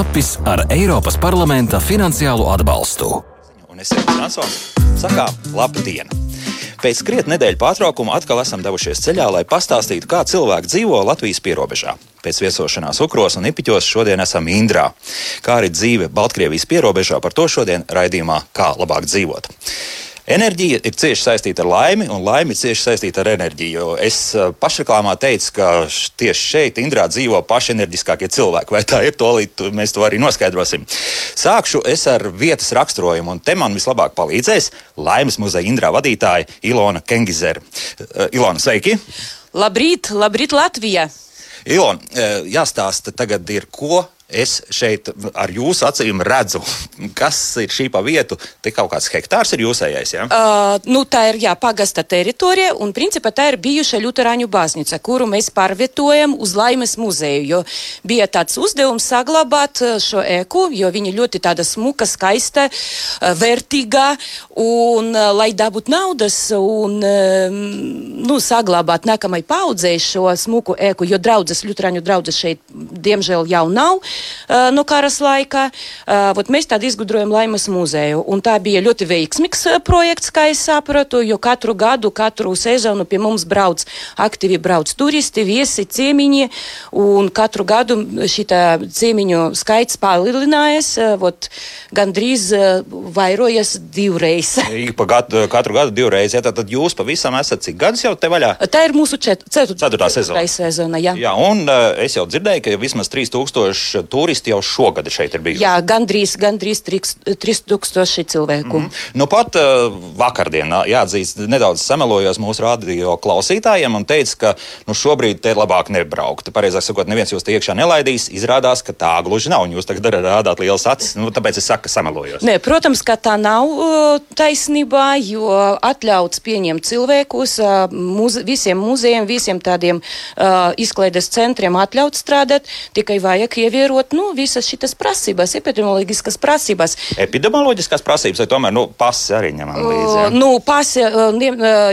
tapis ar Eiropas parlamenta finansiālo atbalstu. Un es esmu Jansons. Sakām, labu dienu! Pēc krietnes nedēļu pārtraukuma atkal esam devušies ceļā, lai pastāstītu, kā cilvēki dzīvo Latvijas pierobežā. Pēc viesošanās Ukros un Ipiķos šodien esam Indrā. Kā arī dzīve Baltkrievijas pierobežā, par to šodien raidījumā Kā labāk dzīvot. Enerģija ir cieši saistīta ar laimi, un laime ir cieši saistīta ar enerģiju. Es eh, pašreklāmā teicu, ka tieši šeit, Indrā, dzīvo pašenerģiskākie cilvēki. Vai tā ir? Tolīt mēs to arī noskaidrosim. Sākšu es ar vietas raksturojumu, un te man vislabāk palīdzēs Laimes muzeja Indrā vadītāja Ilona Kengizere. Eh, Ilona, sveiki! Labrīt, labrīt Latvija! Ilona, eh, jāstāsta tagad ir, ko es šeit ar jūsu acīm redzu, kas ir šī pa vietu. Te kaut kāds hektārs ir jūsējais. Ja? Uh, nu, tā ir jā, pagasta teritorija, un principā tā ir bijuša Lutāņu baznīca, kuru mēs pārvietojam uz Laimes muzeju. Jo bija tāds uzdevums saglabāt uh, šo ēku, jo viņa ļoti tāda smuka, skaista, uh, vērtīga, un uh, lai dabūtu naudas un um, nu, saglabāt nākamai paudzei šo smuku ēku, jo draudzes, Lutāņu draudzes šeit diemžēl jau nav. Uh, no karas laikā. Uh, mēs tādu izgudrojam Laimas muzeju. Un tā bija ļoti veiksmīgs uh, projekts, kā es sapratu, jo katru gadu, katru sezonu pie mums brauc aktīvi brauc turisti, viesi, ciemiņi. Un katru gadu šī ciemiņu skaits palielinājās, vot, gandrīz vairojas divreiz. gadu, katru gadu divreiz. Ja, tad jūs pavisam esat cik gadus jau te vaļā? Tā ir mūsu čet, cetur, ceturtā sezona. sezona jā. jā, un es jau dzirdēju, ka vismaz 3000 turisti jau šogad šeit ir bijuši. Jā, gandrīz, gandrīz 3000 cilvēku. Mm -hmm. Nu, pat uh, vakardienā, jāatzīst, nedaudz samelojos mūsu radio klausītājiem un teicu, ka nu, šobrīd te labāk nebraukt. Pareizāk sakot, neviens jūs te iekšā nelaidīs. Izrādās, ka tā gluži nav. Jūs tagad rādāt liels acis, nu, tāpēc es saku, ka samelojos. Nē, protams, ka tā nav uh, taisnībā, jo atļauts pieņemt cilvēkus uh, muze visiem muzejiem, visiem tādiem uh, izklaides centriem atļauts strādāt, tikai vajag ievērot ievērot nu, visas šīs prasības, epidemioloģiskas prasības. Epidemioloģiskās prasības, vai tomēr nu, pasi arī ņemam līdzi? Ja? Nu, pasi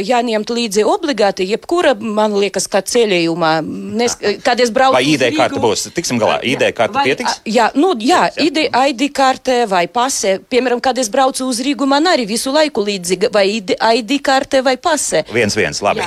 jāņemt līdzi obligāti, jebkura, man liekas, kā ceļojumā. Nes, kad es braucu. Vai ID karte būs? Tiksim galā, ID karte pietiks? Jā, nu, jā, ID, ID karte vai pase. Piemēram, kad es braucu uz Rīgu, man arī visu laiku līdzi vai ID, ID karte vai pase. Viens, viens, labi.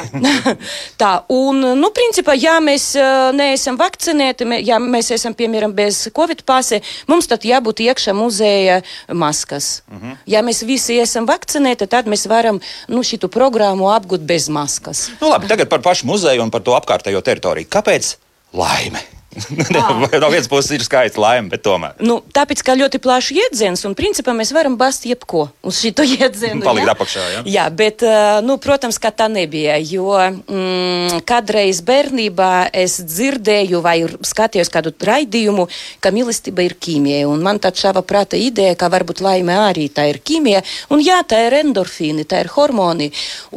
Tā, un, nu, principā, ja mēs neesam vakcinēti, ja mēs esam, piemēram, bez bez covid pase, mums tad jābūt iekšā muzeja maskas. Uh mhm. -huh. Ja mēs visi esam vakcinēti, tad mēs varam nu, šo programmu apgūt bez maskas. Nu, labi, tagad par pašu muzeju un par to apkārtējo teritoriju. Kāpēc laime? no vienas puses ir skaista laime, bet tomēr. Nu, tāpēc, ka ļoti plašs jēdziens, un principā mēs varam bast jebko uz šito jēdzienu. Palikt jā? apakšā, jā? Jā, bet, nu, protams, ka tā nebija, jo mm, kādreiz bērnībā es dzirdēju vai skatījos kādu raidījumu, ka mīlestība ir ķīmija, un man tad šāva prāta ideja, ka varbūt laime arī tā ir ķīmija, un jā, tā ir endorfīni, tā ir hormoni,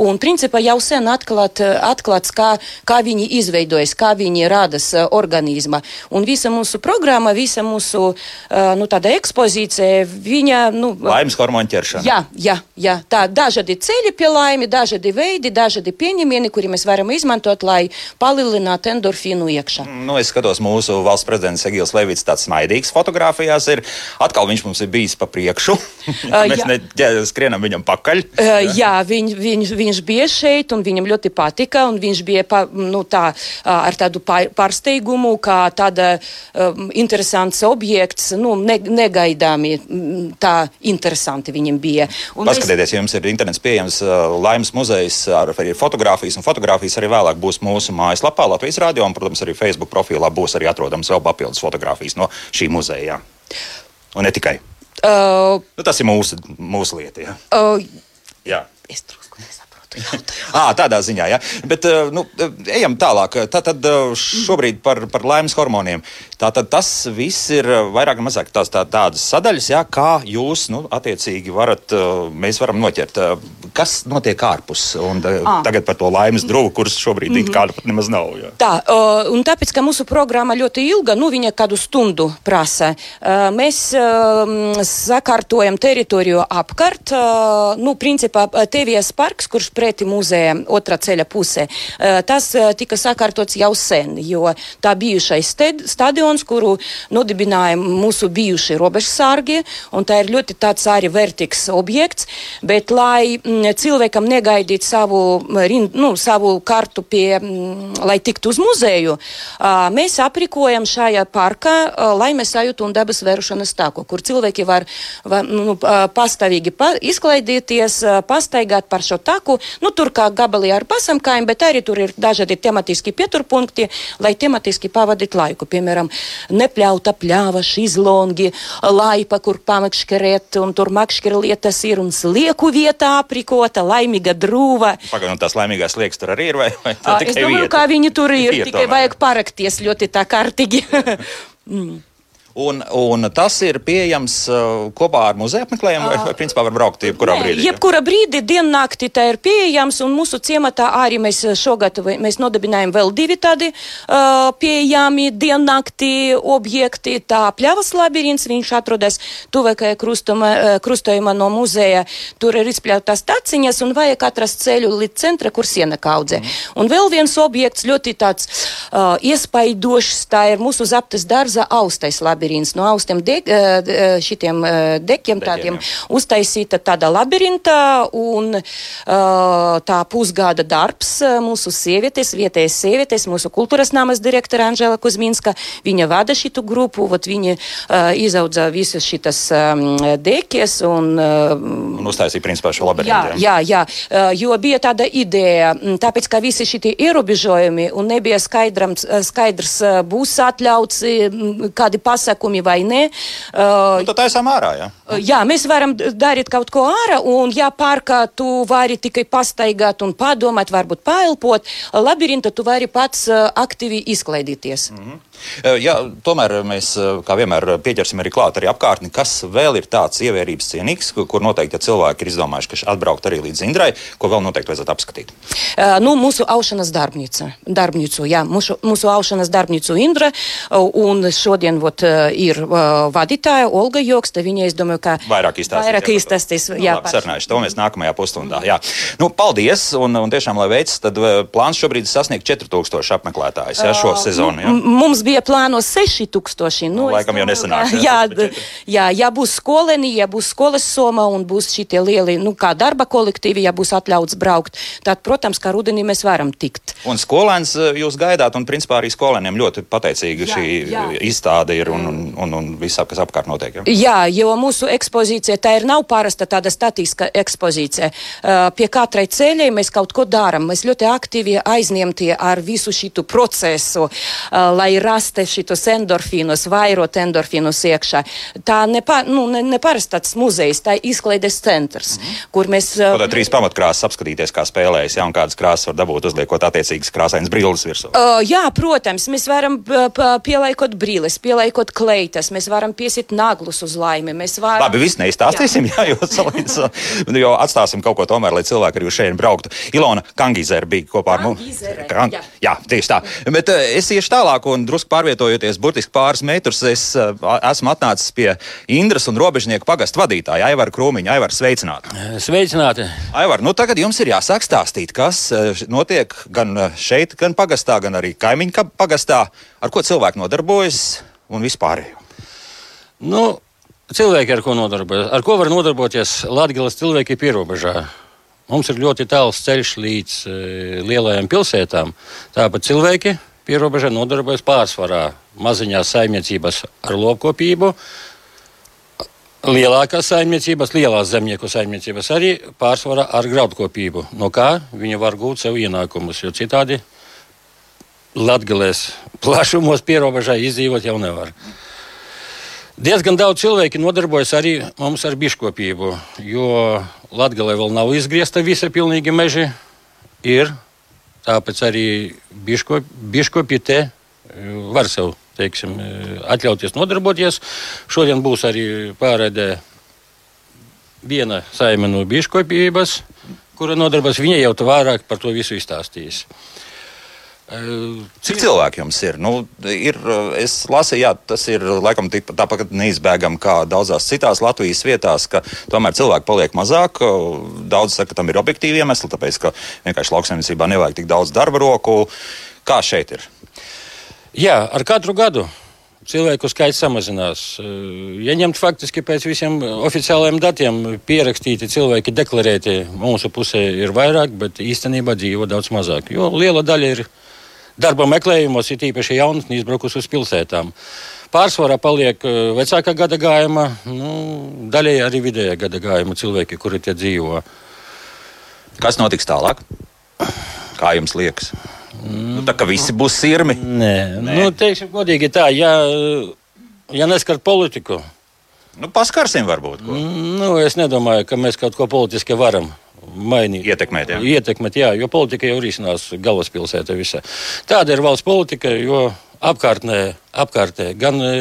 un principā jau sen atklāt, atklāts, kā, kā viņi izveidojas, kā viņi radas organismu turisma. Un visa mūsu programma, visa mūsu nu, ekspozīcija, viņa. Nu, Laimes hormonu ķeršana. Jā, jā, jā, tā dažādi ceļi pie laimi, dažādi veidi, dažādi pieņemieni, kuri mēs varam izmantot, lai palielinātu endorfīnu iekšā. Nu, es skatos, mūsu valsts prezidents Egils Levits tāds smaidīgs fotografijās ir. Atkal viņš mums ir bijis pa priekšu. mēs ne, jā, skrienam viņam pakaļ. Jā, jā viņ, viņ, viņš bija šeit un viņam ļoti patika. Viņš bija pa, nu, tā, ar tādu pārsteigumu, ka kā tāda um, interesants objekts, nu, ne, negaidāmi tā interesanti viņam bija. Un Paskatieties, mēs... ja jums ir internets pieejams uh, Laimas muzejs ar arī fotografijas, un fotografijas arī vēlāk būs mūsu mājaslapā Latvijas radio, un, protams, arī Facebook profilā būs arī atrodams vēl papildus fotografijas no šī muzeja. Un ne tikai. Uh, nu, tas ir mūsu, mūsu lieta. Ja? Uh, Jā. Es drusku nesaprotu à, tādā ziņā, ja. Bet eh, nu, ejam tālāk. Tātad eh, šobrīd par, par laimes hormoniem. Tātad tas viss ir eh, vairāk vai mazāk tās, tā, tādas sadaļas, ja, kā jūs nu, attiecīgi varat, mēs varam noķert. Kas notiek ārpus? Un à. tagad par to laimes drūgu, kuras šobrīd mm -hmm. kāda pat nemaz nav. Ja. Tā, un tāpēc, ka mūsu programma ļoti ilga, nu viņa kādu stundu prasa, mēs sakārtojam teritoriju apkārt. Nu, principā, Tevijas parks, kurš preti muzeja otrā ceļa pusē. Tas tika sakārtots jau sen, jo tā bijušais stadions, kuru nodibināja mūsu bijušie robežsargi, un tā ir ļoti tāds arī vērtīgs objekts, bet lai m, cilvēkam negaidīt savu, nu, savu kartu pie, m, lai tiktu uz muzeju, mēs aprikojam šajā parkā laimes sajūtu un dabas vērošanas tāku, kur cilvēki var, var nu, pastāvīgi pa, izklaidīties, pastaigāt par šo taku. Nu, tur kā gabalī ar pasamkājiem, bet arī tur ir dažādi tematiski pieturpunkti, lai tematiski pavadītu laiku. Piemēram, nepļauta pļāva, šizlongi, laipa, kur pamakškerēt, un tur makškerlietas ir, un slieku vietā aprikota, laimīga drūva. Pagaidām, tās laimīgās liekas tur arī ir, vai, vai tā tikai Es domāju, vieta? kā viņi tur ir, ir tikai tomēr. vajag parakties ļoti tā kārtīgi. mm. Un, un tas ir pieejams uh, kopā ar muzeja apmeklējumu, vai, vai principā var braukt jebkurā Nē, brīdī? Jebkurā brīdī diennakti tā ir pieejams, un mūsu ciematā arī mēs šogad mēs nodibinājām vēl divi tādi uh, pieejami diennakti objekti. Tā pļavas labirints, viņš atrodas tuvākajā uh, krustojumā no muzeja. Tur ir izpļautas taciņas un vajag atrast ceļu līdz centra, kur siena kaudze. Mm. Un vēl viens objekts ļoti tāds uh, iespaidošs, tā ir mūsu zaptes darza austais labirints labirints no austiem de, eh, eh, šitiem eh, dekiem tādiem uztaisīta tāda labirinta un tā pusgada darbs mūsu sievietes, vietējas sievietes, mūsu kultūras namas direktora Anžela Kuzminska, viņa vada šitu grupu, vot viņa izaudza visas šitas dekes un. Un uztaisīja principā šo labirintu. Jā, jā, jā, jo bija tāda ideja, tāpēc, ka visi šitie ierobežojumi un nebija skaidrams, skaidrs būs atļauts kādi pasākumi pasākumi vai nē. Uh, nu, tad taisām ārā, jā. Uh, jā, mēs varam darīt kaut ko ārā, un ja parkā tu vari tikai pastaigāt un padomāt, varbūt paelpot, labirinta tu vari pats uh, aktīvi izklaidīties. Mm -hmm. Jā, tomēr mēs, kā vienmēr, pieķersim arī klāt arī apkārtni, kas vēl ir tāds ievērības cienīgs, kur noteikti ja cilvēki ir izdomājuši, ka atbraukt arī līdz Indrai, ko vēl noteikti vajadzētu apskatīt. Uh, nu, mūsu aušanas darbnīca, darbnīcu, jā, mūsu, mūsu aušanas darbnīcu Indra, un šodien vot, ir uh, vadītāja Olga Joksta. Viņa, es domāju, ka vairāk izstāstīs. Vairāk izstāstīs jā, jā, sarunājuši. To mēs nākamajā pusstundā. Jā. Nu, paldies, un, un tiešām, lai veicas, tad plāns šobrīd sasniegt 4000 apmeklētājus jā, šo sezonu. Jā. Mums bija plānos 6000. Nu, nu, laikam jau nesanāks. Jā, jā, jā, ja būs skolēni, ja būs skolas soma un būs šitie lieli, nu, kā darba kolektīvi, ja būs atļauts braukt, tad, protams, kā rudenī mēs varam tikt. Un skolēns jūs gaidāt, un principā arī skolēniem ļoti pateicīga jā, šī jā. izstāde ir. Un, un, un, un viss, kas apkārt notiek. Ja? Jā, jo mūsu ekspozīcija tā ir nav parasta tāda statiska ekspozīcija. Uh, pie katrai ceļai mēs kaut ko darām. Mēs ļoti aktīvi aizņemti ar visu šitu procesu, uh, lai rastu šitus endorfīnus, vairot endorfīnus iekšā. Tā nepa, nu, ne, neparasta tāds muzejs, tā izklaides centrs, mm -hmm. kur mēs. Uh, Tad trīs pamatkrāsas apskatīties, kā spēlējas, ja, un kādas krāsas var dabūt, uzliekot attiecīgas krāsainas brilles virsū. Uh, jā, protams, mēs varam uh, pielaikot brilles, pielaikot kleitas, mēs varam piesiet naglus uz laimi. Varam... Labi, viss neizstāstīsim, jā. Jā, jo, salīdz, jo atstāsim kaut ko tomēr, lai cilvēki arī šeit brauktu. Ilona Kangizere bija kopā ar mums. Jā. jā, tieši tā. Bet uh, es iešu tālāk un drusku pārvietojoties burtiski pāris metrus, es uh, esmu atnācis pie Indras un robežnieku pagastu vadītāja Aivara Krūmiņa. Aivar, sveicināti! Sveicināti! Aivar, nu tagad jums ir jāsāk stāstīt, kas uh, notiek gan šeit, gan pagastā, gan arī kaimiņu pagastā, ar ko cilvēki nodarbojas un vispārējo. Nu, cilvēki ar ko nodarbojas? Ar ko var nodarboties Latvijas cilvēki pierobežā? Mums ir ļoti tāls ceļš līdz e, lielajām pilsētām. Tāpat cilvēki pierobežā nodarbojas pārsvarā maziņās saimniecībās ar lopkopību. Lielākās saimniecības, lielās zemnieku saimniecības arī pārsvarā ar graudkopību, no kā viņi var gūt sev ienākumus, jo citādi Latvijas plašumos pierobežā izdzīvot jau nevar. Diezgan daudz cilvēki nodarbojas arī mums ar biškopību, jo Latvijā vēl nav izgriezta visa pilnīgi meži. Ir, tāpēc arī biškopi, te e, var sev teiksim, e, atļauties nodarboties. Šodien būs arī pārēdē viena saime no biškopības, kura nodarbojas. Viņa jau vairāk par to visu izstāstīs. Cik cilvēki jums ir? Nu, ir es lasīju, jā, tas ir laikam tāpat neizbēgami kā daudzās citās Latvijas vietās, ka tomēr cilvēki paliek mazāk. Daudz saka, ka tam ir objektīvi iemesli, tāpēc ka vienkārši lauksaimniecībā nevajag tik daudz darba roku. Kā šeit ir? Jā, ar katru gadu cilvēku skaits samazinās. Ja ņemt faktiski pēc visiem oficiālajiem datiem, pierakstīti cilvēki deklarēti mūsu pusē ir vairāk, bet īstenībā dzīvo daudz mazāk. Jo liela daļa ir darba meklējumos, ir īpaši jaunatni izbraukusi uz pilsētām. Pārsvarā paliek vecākā gada gājuma, nu, daļai arī vidējā gada gājuma cilvēki, kuri tie dzīvo. Kas notiks tālāk? Kā jums liekas? Mm. Nu, tā kā visi būs sirmi. Nē, Nē. Nu, teiksim, godīgi tā, ja, ja neskar politiku. Nu, paskarsim, varbūt. Ko. Nu, es nedomāju, ka mēs kaut ko politiski varam mainīt. Ietekmēt, jā. Ietekmēt, jā, jo politika jau risinās galvaspilsētā visā. Tāda ir valsts politika, jo apkārtnē, apkārtē gan e,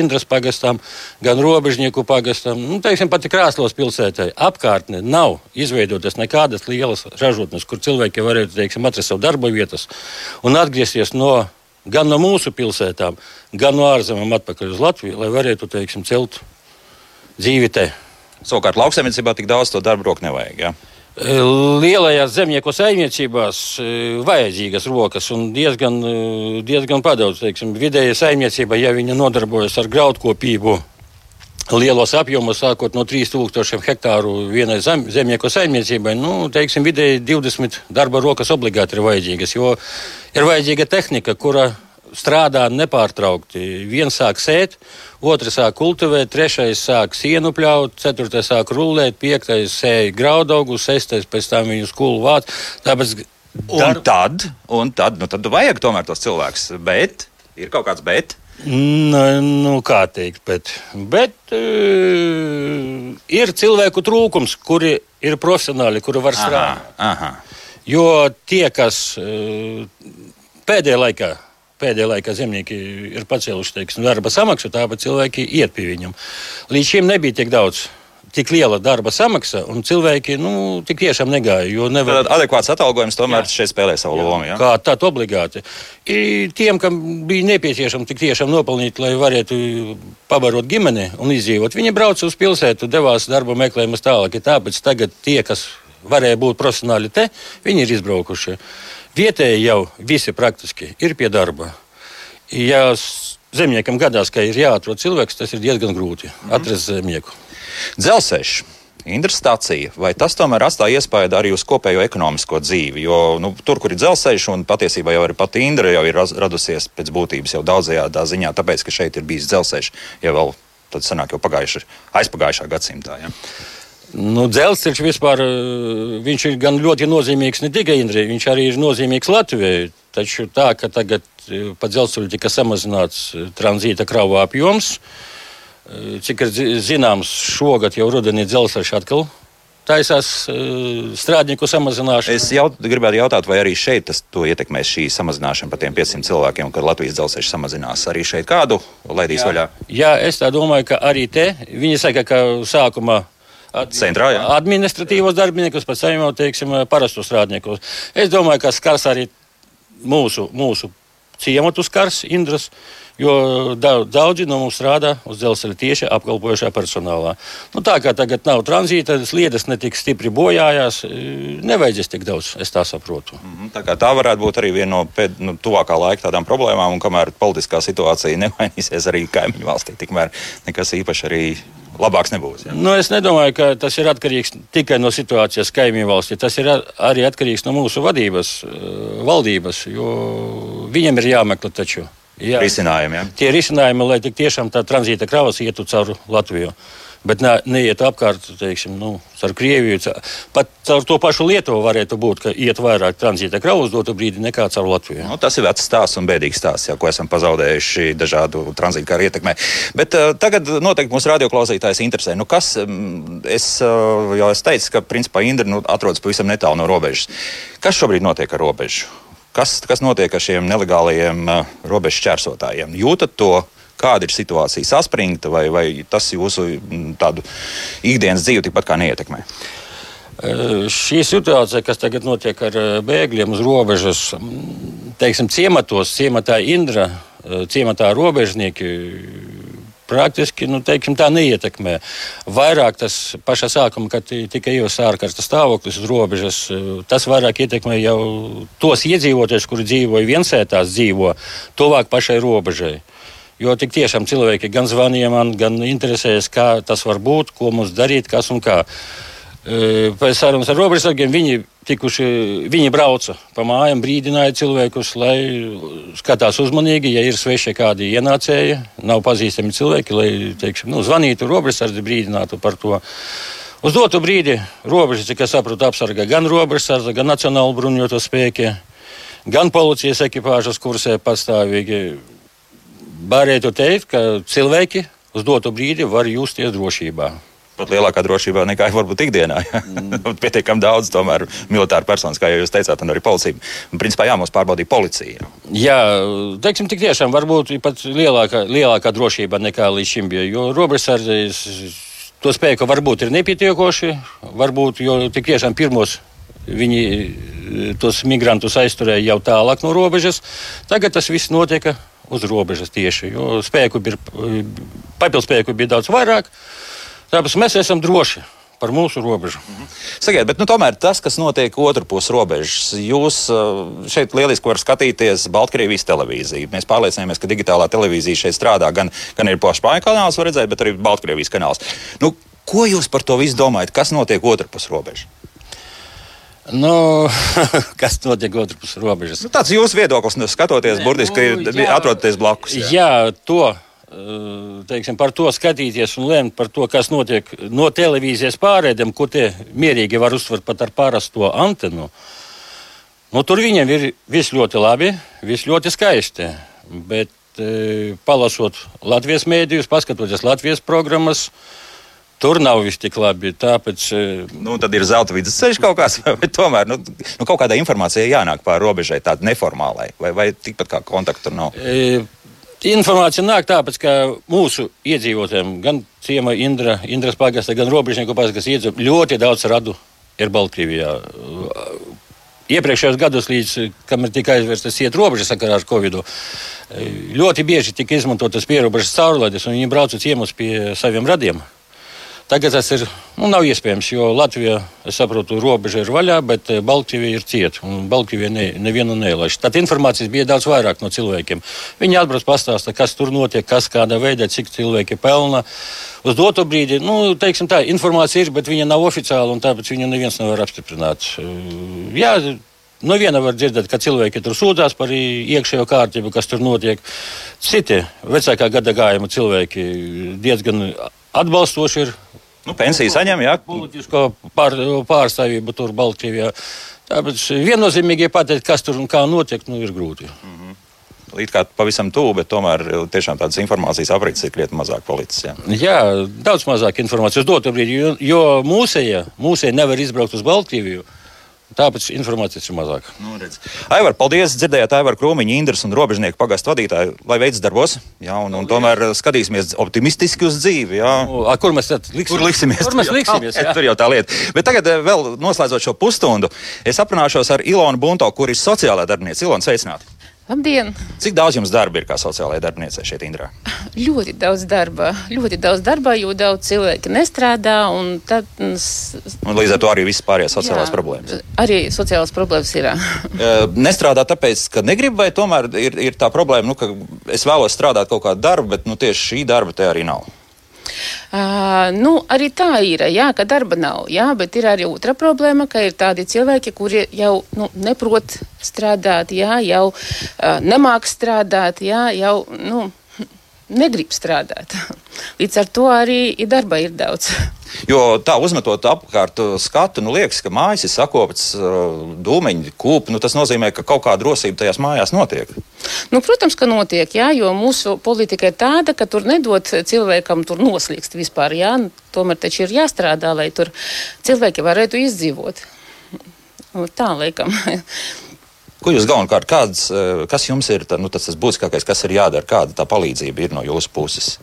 Indras pagastam, gan Robežnieku pagastam, nu, teiksim, pat Krāslos pilsētai apkārtnē nav izveidotas nekādas lielas ražotnes, kur cilvēki varētu, teiksim, atrast savu darba vietas un atgriezties no, gan no mūsu pilsētām, gan no ārzemēm atpakaļ uz Latviju, lai varētu, teiksim, celt dzīvi te. Savukārt lauksaimniecībā tik daudz to darba roku nevajag. Ja? Lielajās zemnieku saimniecībās vajadzīgas rokas un diezgan, diezgan padaudz. Teiksim, vidēja saimniecība, ja viņa nodarbojas ar graudkopību. Lielos apjomos, sākot no 3000 hektāru vienai zem, zemnieku saimniecībai, nu, teiksim, vidēji 20 darba rokas obligāti ir vajadzīgas, jo ir vajadzīga tehnika, kura strādā nepārtraukti. Viens sāk sēt, otrs sāk kultivēt, trešais sāk sienu pļaut, ceturtais sāk rullēt, piektais sēja graudaugus, sestais pēc tam viņu skolu vāc. Tāpēc Un tad, un tad, nu, tad vajag tomēr tos cilvēkus. Bet ir kaut kāds bet. Nu, nu, kā teikt, bet, bet uh, ir cilvēku trūkums, kuri ir profesionāli, kuri var strādāt. Aha, aha. Jo tie, kas uh, pēdējā laikā pēdējā laikā zemnieki ir pacēluši teiksim, darba samaksu, tāpēc cilvēki iet pie viņiem. Līdz šim nebija tik daudz. Tik liela darba samaksa, un cilvēki nu, tik tiešām negāja. Nevar... Tad adekvāts atalgojums tomēr jā. šeit spēlē savu jā. lomu. Jā? Kā tāds obligāti. I tiem, kam bija nepieciešams tik tiešām nopelnīt, lai varētu pabarot ģimeni un izdzīvot, viņi brauca uz pilsētu, devās darba meklējumus tālāk. Tāpēc tagad tie, kas varēja būt profesionāli te, viņi ir izbraukuši. Vietēji jau visi praktiski ir pie darba. Ja zemniekam gadās, ka ir jāatrod cilvēks, tas ir diezgan grūti mm. atrast zemnieku. Dzelzceļš. Indras stācija, vai tas tomēr atstāja iespēju arī uz kopējo ekonomisko dzīvi? Jo nu, tur, kur ir dzelzceļš, un patiesībā jau arī pati Indra jau ir radusies pēc būtības jau daudzajā ziņā, tāpēc, ka šeit ir bijis dzelzceļš jau vēl, tad sanāk jau pagājuši, aizpagājušā gadsimtā. Ja? Nu, dzelzceļš vispār eh, ir gan ļoti nozīmīgs ne tikai Indrijai, viņš arī ir nozīmīgs Latvijai. Taču tā, ka tagad eh, pa dzelzceļu tika samazināts eh, tranzīta kravu apjoms, cik ir zināms, šogad jau rudenī dzelzceļš atkal taisās strādnieku samazināšanu. Es jaut, gribētu jautāt, vai arī šeit tas ietekmēs šī samazināšana par tiem 500 cilvēkiem, kad Latvijas dzelzceļš samazinās arī šeit kādu laidīs jā. vaļā? Jā, es tā domāju, ka arī te viņi saka, ka sākumā centrā, jā. administratīvos darbiniekus, tam jau teiksim, parastus strādniekus. Es domāju, ka skars arī mūsu, mūsu ciematu skars Indras. Jo daudzi no mums strādā uz dzelzceļa tieši apkalpojošā personālā. Nu, tā kā tagad nav tranzīta, sliedas netik stipri bojājās, nevajadzēs tik daudz, es tā saprotu. Mm -hmm, tā, tā varētu būt arī viena no pēd, nu, tuvākā laika tādām problēmām, un kamēr politiskā situācija nemainīsies arī kaimiņu valstī, tikmēr nekas īpaši arī labāks nebūs. Ja? Nu, es nedomāju, ka tas ir atkarīgs tikai no situācijas kaimiņu valstī. Tas ir arī atkarīgs no mūsu vadības, eh, valdības, jo viņiem ir jāmeklē taču. Jā, risinājumi. Ja? Tie risinājumi, lai tik tiešām tā tranzīta kravas ietu caur Latviju bet ne, neiet apkārt, teiksim, nu, ar Krieviju. Pat ar to pašu Lietuvu varētu būt, ka iet vairāk tranzīta kravas dotu brīdi nekā caur Latviju. Nu, tas ir vecs stāsts un bēdīgs stāsts, jau, ko esam pazaudējuši dažādu tranzītu karu ietekmē. Bet uh, tagad noteikti mūsu radioklausītājs interesē, nu, kas, um, es uh, jau es teicu, ka principā Indra nu, atrodas pavisam netālu no robežas. Kas šobrīd notiek ar robežu? Kas, kas notiek ar šiem nelegālajiem uh, robežu šķērsotājiem? Jūtat to Kāda ir situācija saspringta, vai, vai tas jūsu mm, ikdienas dzīvi tikpat kā neietekmē? Šī situācija, kas tagad notiek ar bēgļiem uz robežas, teiksim, ciematos, ciematā Indra, ciematā robežnieki praktiski nu, teiksim, tā neietekmē. Vairāk tas pašā sākumā, kad tika ieviesta ārkārtas stāvoklis uz robežas, tas vairāk ietekmē jau tos iedzīvotājus, kuri dzīvoja viensētās, dzīvo tuvāk pašai robežai. Jo tik tiešām cilvēki gan zvanīja man, gan interesējas, kā tas var būt, ko mums darīt, kas un kā. Pēc sarunas ar robežsargiem viņi tikuši, viņi brauca pa mājām, brīdināja cilvēkus, lai skatās uzmanīgi, ja ir svešie kādi ienācēji, nav pazīstami cilvēki, lai, teiksim, nu, zvanītu robežsardzi, brīdinātu par to. Uz dotu brīdi robežas, cik es saprotu, apsargā gan robežsardze, gan Nacionāla bruņoto spēki, gan policijas ekipāžas kursē pastāvīgi. Varētu teikt, ka cilvēki uz dotu brīdi var justies drošībā. Pat lielākā drošībā nekā varbūt ikdienā. Mm. Pietiekami daudz tomēr militāru personas, kā jūs teicāt, un arī policija. Un, principā, jā, mums pārbaudīja policija. Jā, teiksim, tik tiešām varbūt pat lielākā, lielākā drošība nekā līdz šim bija. Jo robežsardzes to spēku varbūt ir nepietiekoši, varbūt, jo tik tiešām pirmos viņi tos migrantus aizturēja jau tālāk no robežas. Tagad tas viss notiek uz robežas tieši, jo spēku bija, papildspēku bija daudz vairāk. Tāpēc mēs esam droši par mūsu robežu. Mhm. Sakiet, bet nu, tomēr tas, kas notiek otrpus robežas, jūs uh, šeit lieliski varat skatīties Baltkrievijas televīziju. Mēs pārliecināmies, ka digitālā televīzija šeit strādā. Gan, gan ir pašpāņu kanāls, var redzēt, bet arī Baltkrievijas kanāls. Nu, ko jūs par to visu domājat? Kas notiek otrpus robežas? Nu, kas notiek otrpus robežas? Nu, tāds jūsu viedoklis, nu, skatoties, burtiski nu, atrodaties blakus. Jā, jā to teiksim, par to skatīties un lemt par to, kas notiek no televīzijas pārēdiem, ko tie mierīgi var uztvert pat ar parasto antenu. Nu, tur viņiem ir viss ļoti labi, viss ļoti skaisti. Bet, e, palasot Latvijas mēdījus, paskatoties Latvijas programmas, Tur nav viss tik labi. Tāpēc, nu, tad ir zelta vidusceļš kaut kāds, vai tomēr nu, nu, kaut kāda informācija jānāk pāri robežai, tāda neformālai, vai, vai tikpat kā kontaktu nav? E, Informācija nāk tāpēc, ka mūsu iedzīvotājiem, gan ciema Indra, Indras pagasta, gan robežnieku pagastas iedzīvotājiem ļoti daudz radu ir Baltkrievijā. Iepriekšējos gados, līdz kamēr tika aizvērstas iet robežas sakarā ar Covid, ļoti bieži tika izmantotas pierobežas caurlaides, un viņi brauca ciemos pie saviem radiem. Tagad tas ir, nu, nav iespējams, jo Latvija, es saprotu, robeža ir vaļā, bet eh, Baltkrievija ir cieta. Baltkrievija ne, nevienu nelaiž. Tad informācijas bija daudz vairāk no cilvēkiem. Viņi atbrauc pastāsta, kas tur notiek, kas kādā veidā, cik cilvēki pelna. Uz doto brīdi, nu, teiksim tā, informācija ir, bet viņa nav oficiāla un tāpēc viņu neviens nevar apstiprināt. Jā, No viena var dzirdēt, ka cilvēki tur sūdzās par iekšējo kārtību, kas tur notiek. Citi vecākā gada gājuma cilvēki diezgan atbalstoši ir. Nu, pensiju saņem, jā. Politisko pār, pārstāvību tur Baltkrievijā. Tāpēc viennozīmīgi pateikt, kas tur un kā notiek, nu, ir grūti. Mm -hmm. Līdz kā pavisam tuvu, bet tomēr tiešām tādas informācijas aprits ir krietni mazāk palicis. Jā, jā daudz mazāk informācijas dotu brīdi, jo, jo mūsēja, mūsēja nevar izbraukt uz Baltkrieviju. Tāpēc informācijas ir mazāk. Nu, redz. Aivar, paldies! Dzirdējāt Aivaru Krūmiņu, Indras un Robežnieku pagastu vadītāju, lai veids darbos. Jā, un, un tomēr skatīsimies optimistiski uz dzīvi. Jā. Nu, a, kur mēs tad liksimies? Kur liksimies? Kur mēs liksimies jā. Tur jau tā lieta. Bet tagad eh, vēl noslēdzot šo pusstundu, es aprunāšos ar Ilonu Bunto, kur ir sociālā darbiniece. Ilona, sveicināti! Labdien! Cik daudz jums darba ir kā sociālajai darbiniecei šeit, Indrā? Ļoti daudz darba. Ļoti daudz darba, jo daudz cilvēki nestrādā. Tad, un līdz ar to arī visas pārējās sociālās jā, problēmas. Arī sociālās problēmas ir. nestrādā tāpēc, ka negrib, vai tomēr ir, ir tā problēma, nu, ka es vēlos strādāt kaut kādu darbu, bet nu, tieši šī darba te arī nav. Uh, nu, arī tā ir, jā, ka darba nav. Jā, bet ir arī otra problēma, ka ir tādi cilvēki, kuri jau nu, neprot strādāt, jā, jau uh, nemāk strādāt, jā, jau. Nu, negrib strādāt. Līdz ar to arī darba ir daudz. Jo tā uzmetot apkārt uh, skatu, nu liekas, ka mājas ir sakopts uh, dūmeņi, kūpi. Nu, tas nozīmē, ka kaut kāda drosība tajās mājās notiek. Nu, protams, ka notiek, jā, jo mūsu politika ir tāda, ka tur nedod cilvēkam tur noslīgst vispār. Jā, tomēr taču ir jāstrādā, lai tur cilvēki varētu izdzīvot. Nu, tā laikam. Ko jūs galvenokārt, kāds, eh, kas jums ir tā, nu, tas, tas būtiskākais, kas ir jādara, kāda tā palīdzība ir no jūsu puses?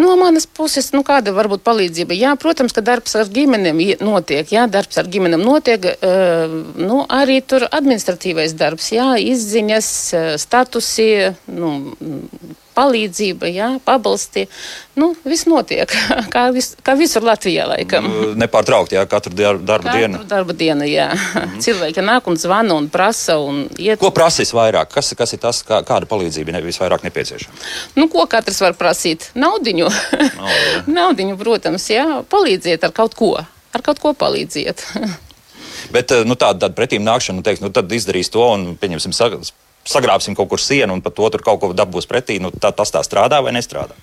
No manas puses, nu, kāda var būt palīdzība? Jā, protams, ka darbs ar ģimenēm notiek. Jā, darbs ar ģimenēm notiek. Uh, nu, arī tur administratīvais darbs, jā, izziņas, statusi, nu, palīdzība, jā, pabalsti. Nu, viss notiek, kā, vis, kā visur Latvijā, laikam. Nu, nepārtraukti, jā, katru darba katru dienu. Darba diena, jā. Mm -hmm. Cilvēki nāk un zvana un prasa un iet. Ko prasīs vairāk? Kas, kas ir tas, kā, kāda palīdzība ne, visvairāk nepieciešama? Nu, ko katrs var prasīt? Naudiņu. Oh, Naudiņu, protams, jā. Palīdziet ar kaut ko. Ar kaut ko palīdziet. Bet nu, tāda, tāda pretīm nākšana, nu, teiks, nu, tad izdarīs to un, pieņemsim, sagrābsim kaut kur sienu un par to tur kaut ko dabūs pretī. Nu, tā, tas tā strādā vai nestrādā?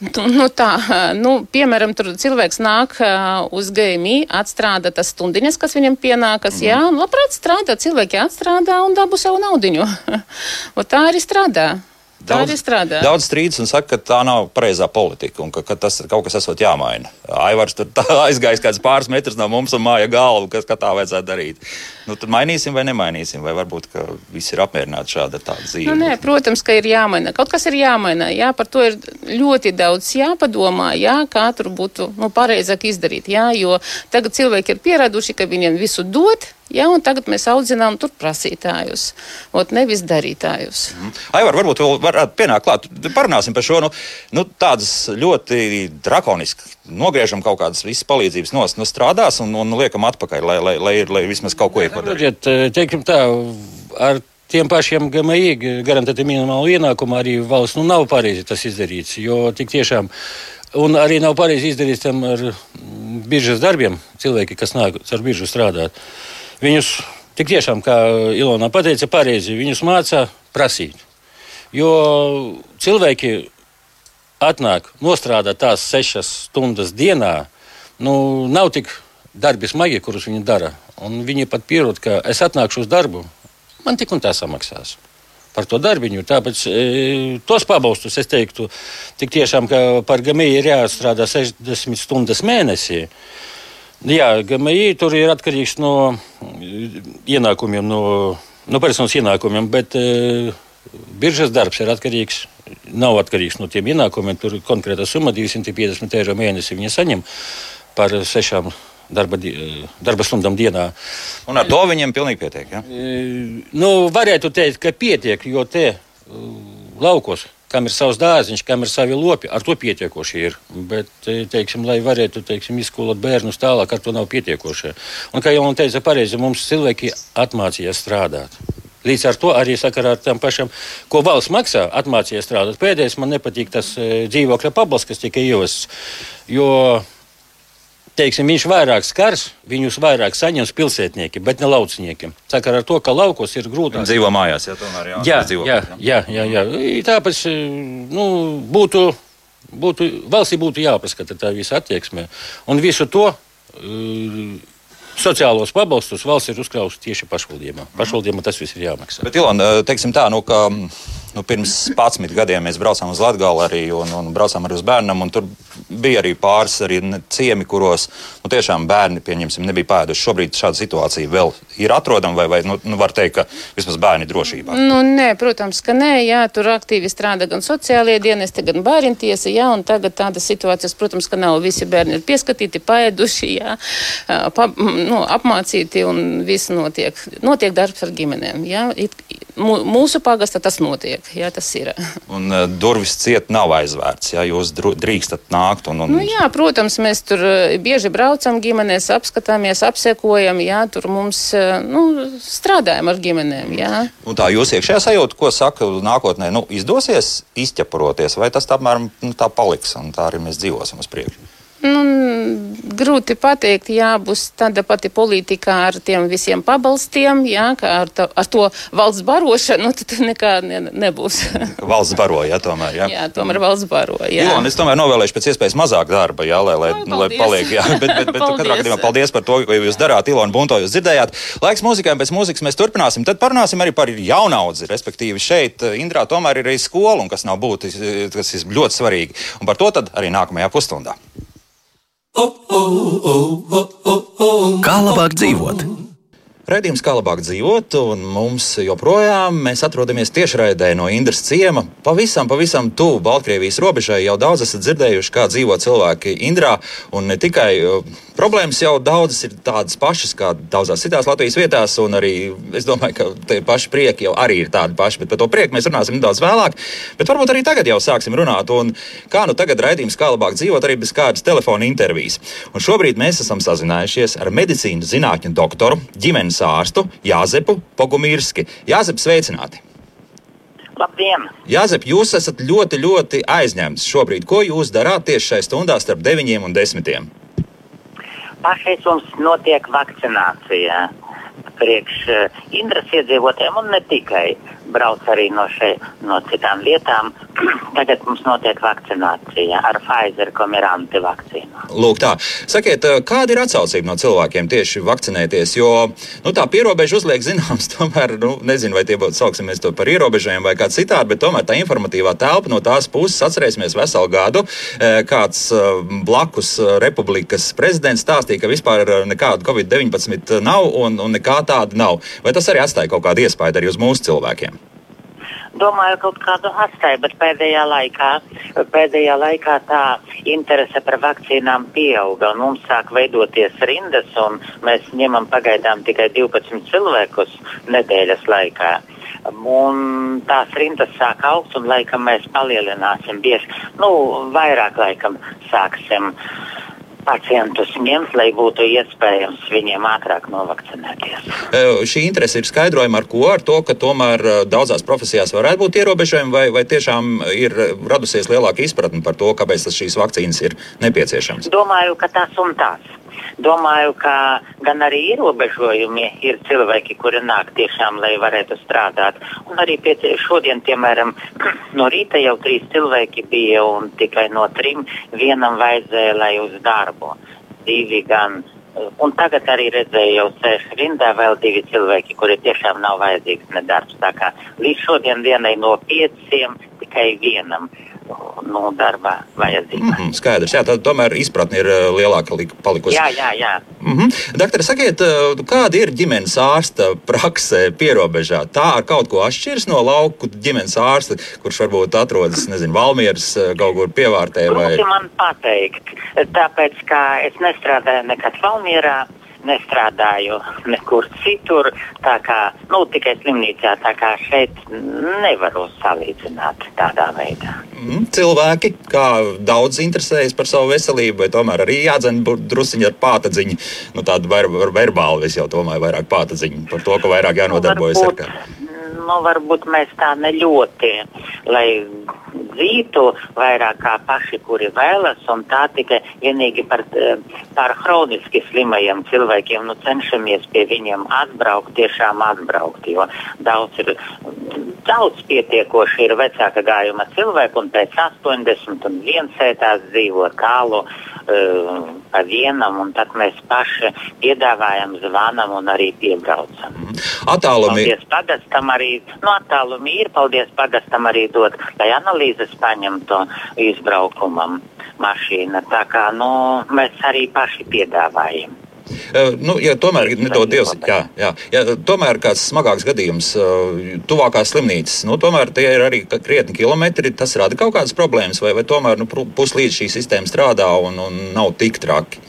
Nu, nu tā, nu, piemēram, tur cilvēks nāk uz GMI, atstrādā tas stundiņas, kas viņam pienākas. Mm. Jā, labprāt strādā, cilvēki atstrādā un dabū savu naudiņu. tā arī strādā. Daudz, daudz strīdus un saka, ka tā nav pareizā politika un ka, ka tas kaut kas esot jāmaina. Aivars tur aizgājis kāds pāris metrus no mums un māja galvu, kas tā vajadzētu darīt. Nu, tad mainīsim vai nemainīsim, vai varbūt visi ir apmierināti šāda tāda dzīve. Nu, nē, protams, ka ir jāmaina. Kaut kas ir jāmaina. Jā, par to ir ļoti daudz jāpadomā, jā, kā tur būtu nu, pareizāk izdarīt. Jā, jo tagad cilvēki ir pieraduši, ka viņiem visu dod Ja, tagad mēs audzinām tur prasītājus, ot, nevis darītājus. Mm. Aivar, varbūt vēl varētu pienākt klāt. Parunāsim par šo nu, nu, tādas ļoti drakonisku. Nogriežam kaut kādas visas palīdzības nos, nu, strādās un, un liekam atpakaļ, lai, lai, lai, lai vismaz kaut ko iepadarītu. Eh, teiksim tā, ar tiem pašiem GMI garantēti minimālu ienākumu arī valsts nu, nav pareizi tas izdarīts. Jo tik tiešām, un arī nav pareizi izdarīts tam ar biržas darbiem, cilvēki, kas nāk ar biržu strādāt. Viņus tik tiešām, kā Ilona teica, pareizi, viņus mācā prasīt. Jo cilvēki atnāk, nostrādā tās sešas stundas dienā, nu, nav tik darbi smagi, kurus viņi dara. Un viņi pat pierod, ka es atnākšu uz darbu, man tik un tā samaksās par to darbiņu. Tāpēc e, tos pabalstus es teiktu, tik tiešām, ka par gamiju ir jāstrādā 60 stundas mēnesī. Jā, GMI tur ir atkarīgs no ienākumiem, no, no personas ienākumiem, bet e, biržas darbs ir atkarīgs. Nav atkarīgs no tiem ienākumiem. Tur ir konkrēta summa, 250 eiro mēnesī viņa saņem par sešām darba, darba stundām dienā. Un ar to viņiem pilnīgi pietiek. Ja? E, nu, varētu teikt, ka pietiek, jo te laukos kam ir savs dārziņš, kam ir savi lopi, ar to pietiekoši ir. Bet, teiksim, lai varētu teiksim, izskolot bērnus tālāk, ar to nav pietiekoši. Un, kā jau man teica, pareizi mums cilvēki atmācījās strādāt. Līdz ar to arī sakarā ar tam pašam, ko valsts maksā, atmācījās strādāt. Pēdējais man nepatīk tas e, dzīvokļa pabalsts, kas tika ievests. Jo teiksim, viņš vairāk skars, viņus vairāk saņems pilsētnieki, bet ne lauciniekiem. Sakarā ar to, ka laukos ir grūtāk. Dzīvo mājās, ja tomēr jā, jā, dzīvo, jā, jā, jā, jā. Tāpēc nu, būtu, būtu, valstī būtu jāpaskata tā visa attieksme. Un visu to uh, sociālos pabalstus valsts ir uzkrājusi tieši pašvaldībām. Pašvaldībām tas viss ir jāmaksā. Bet, Ilona, teiksim tā, nu, ka nu, pirms 11 gadiem mēs braucām uz Latviju arī un, un braucām arī uz bērnam. Tur bija arī pāris arī ciemi, kuros nu, tiešām bērni nebija pēduši. Šobrīd šāda situācija vēl ir atrodama, vai, vai nu, nu, var teikt, ka vismaz bērni ir drošībā? Nu, nē, protams, ka nē. Jā, tur aktīvi strādā gan sociālie dienesti, gan bērntiesa. Jā, un tagad tādas situācijas, protams, ka nav visi bērni ir pieskatīti, paēduši, jā, pa, nu, apmācīti un viss notiek. Notiek darbs ar ģimenēm. Jā. It, mūsu pagastā tas notiek. Jā, tas ir. Un uh, durvis ciet nav aizvērts, ja jūs drīkstat nākt. Un, un... Nu, jā, protams, mēs tur uh, bieži braucam ģimenēs, apskatāmies, apsekojam, jā, tur mums uh, nu, strādājam ar ģimenēm. Jā. Un tā jūs iekšējā sajūta, ko saka nākotnē, nu, izdosies izķepuroties, vai tas tā apmēram nu, tā paliks un tā arī mēs dzīvosim uz priekšu? Nu, grūti pateikt, jā, būs tāda pati politika ar tiem visiem pabalstiem, jā, kā ar, to, ar to valsts barošanu, nu, tad nekā ne, nebūs. valsts baroja, tomēr, jā. Jā, tomēr valsts baroja. Un es tomēr novēlēšu pēc iespējas mazāk darba, jā, lai, lai, no, lai paliek, jā, bet, bet, bet katrā gadījumā paldies par to, ko jūs darāt, Ilona Bunto, jūs dzirdējāt. Laiks mūzikai, pēc mūzikas mēs turpināsim, tad parunāsim arī par jaunaudzi, respektīvi šeit Indrā tomēr ir arī skola, un kas nav būtiski, kas ir ļoti svarīgi. Un par to tad arī nākamajā pusstundā. Kā labāk dzīvot? Raidījums kā labāk dzīvot, un mums joprojām mēs atrodamies tiešraidē no Indras ciema. Pavisam, pavisam tuvu Baltkrievijas robežai jau daudz esat dzirdējuši, kā dzīvo cilvēki Indrā. Un ne tikai problēmas jau daudzas ir tādas pašas kā daudzās citās Latvijas vietās, un arī es domāju, ka tie paši prieki jau arī ir tādi paši, bet par to prieku mēs runāsim nedaudz vēlāk. Bet varbūt arī tagad jau sāksim runāt. Un kā nu tagad raidījums kā labāk dzīvot, arī bez kādas telefona intervijas. Un šobrīd mēs esam sazinājušies ar medicīnas zinātņu doktoru ģimenes ārstu Jāzepu Pogumīrski. Jāzep, sveicināti! Labdien! Jāzep, jūs esat ļoti, ļoti aizņemts šobrīd. Ko jūs darāt tieši šajā stundā starp 9 un 10? Pašreiz mums notiek vakcinācija priekš uh, Indras iedzīvotājiem un ne tikai. Brauc arī no, še, no citām vietām. Tagad mums notiek vakcinācija ar Pfizer komiranti vakcīnu. Lūk, tā. Sakiet, kāda ir atsaucība no cilvēkiem tieši vakcinēties? Jo nu, tā pierobeža uzliek zināms, tomēr, nu, nezinu, vai tie būtu sauksimies to par ierobežojumiem vai kā citādi, bet tomēr tā informatīvā telpa no tās puses atcerēsimies veselu gadu. Kāds blakus republikas prezidents stāstīja, ka vispār nekāda Covid-19 nav un, un nekā tāda nav. Vai tas arī atstāja kaut kādu iespaidu arī uz mūsu cilvēkiem? Domāju, kaut kādu atstāja, bet pēdējā laikā, pēdējā laikā tā interese par vakcīnām pieauga. Mums sāk veidoties rindas, un mēs ņemam pagaidām tikai 12 cilvēkus nedēļas laikā. Un tās rindas sāk augt, un laikam mēs palielināsim bieži. Nu, vairāk laikam sāksim. Uh, pacientus ņemt, lai būtu iespējams viņiem ātrāk novakcinēties. Šī interese ir skaidrojama ar ko? Ar to, ka tomēr daudzās profesijās varētu būt ierobežojumi, vai, vai tiešām ir radusies lielāka izpratne par to, kāpēc šīs vakcīnas ir nepieciešamas? Domāju, ka tas un tas. Domāju, ka gan arī ierobežojumi ir cilvēki, kuri nāk tiešām, lai varētu strādāt. Un arī pie, šodien, piemēram, no rīta jau trīs cilvēki bija un tikai no trim vienam vajadzēja, lai uz darbu. Divi gan Un tagad arī redzēju, jau sēž rindā vēl divi cilvēki, kuri tiešām nav vajadzīgs nedarbs. Tā kā līdz šodien dienai no pieciem tikai vienam nu, darbā vajadzīga. Mm -hmm, skaidrs, jā, tad tomēr izpratne ir eh, lielāka palikusi. Jā, jā, jā. Mm -hmm. Doktor, sakiet, eh, kāda ir ģimenes ārsta prakse pierobežā? Tā ar kaut ko atšķiras no lauku ģimenes ārsta, kurš varbūt atrodas, nezinu, Valmieras eh, kaut kur pievārtē? Vai... Grūti man pateikt, tāpēc, ka es nestrādāju nekad Valmierā nestrādāju nekur citur, tā kā nu, tikai slimnīcā. Tā kā šeit nevaru salīdzināt tādā veidā. Mm, cilvēki, kā daudz interesējas par savu veselību, vai tomēr arī jādzen drusciņi ar pātadziņu, nu tādu ver, ver, verbālu, es jau domāju, vairāk pātadziņu par to, ka vairāk jānodarbojas nu, ar nu, varbūt mēs tā neļoti, lai dzītu vairāk kā paši, kuri vēlas, un tā tikai vienīgi par, eh, par hroniski slimajiem cilvēkiem, nu cenšamies pie viņiem atbraukt, tiešām atbraukt, jo daudz ir, daudz pietiekoši ir vecāka gājuma cilvēku, un pēc 80 un viensētās dzīvo tālu uh, pa vienam, un tad mēs paši piedāvājam, zvanam un arī piebraucam. Attālumi. Paldies pagastam arī, nu attālumi ir, paldies pagastam arī dot, lai analīzes paņemtu izbraukumam mašīna. Tā kā, nu, mēs arī paši piedāvājam. Uh, nu, ja tomēr nedod Dievs, jā, jā, ja tomēr kāds smagāks gadījums, uh, tuvākās slimnīcas, nu, tomēr tie ir arī krietni kilometri. Tas rada kaut kādas problēmas, vai, vai tomēr nu, puslīdz šī sistēma strādā un, un nav tik traki.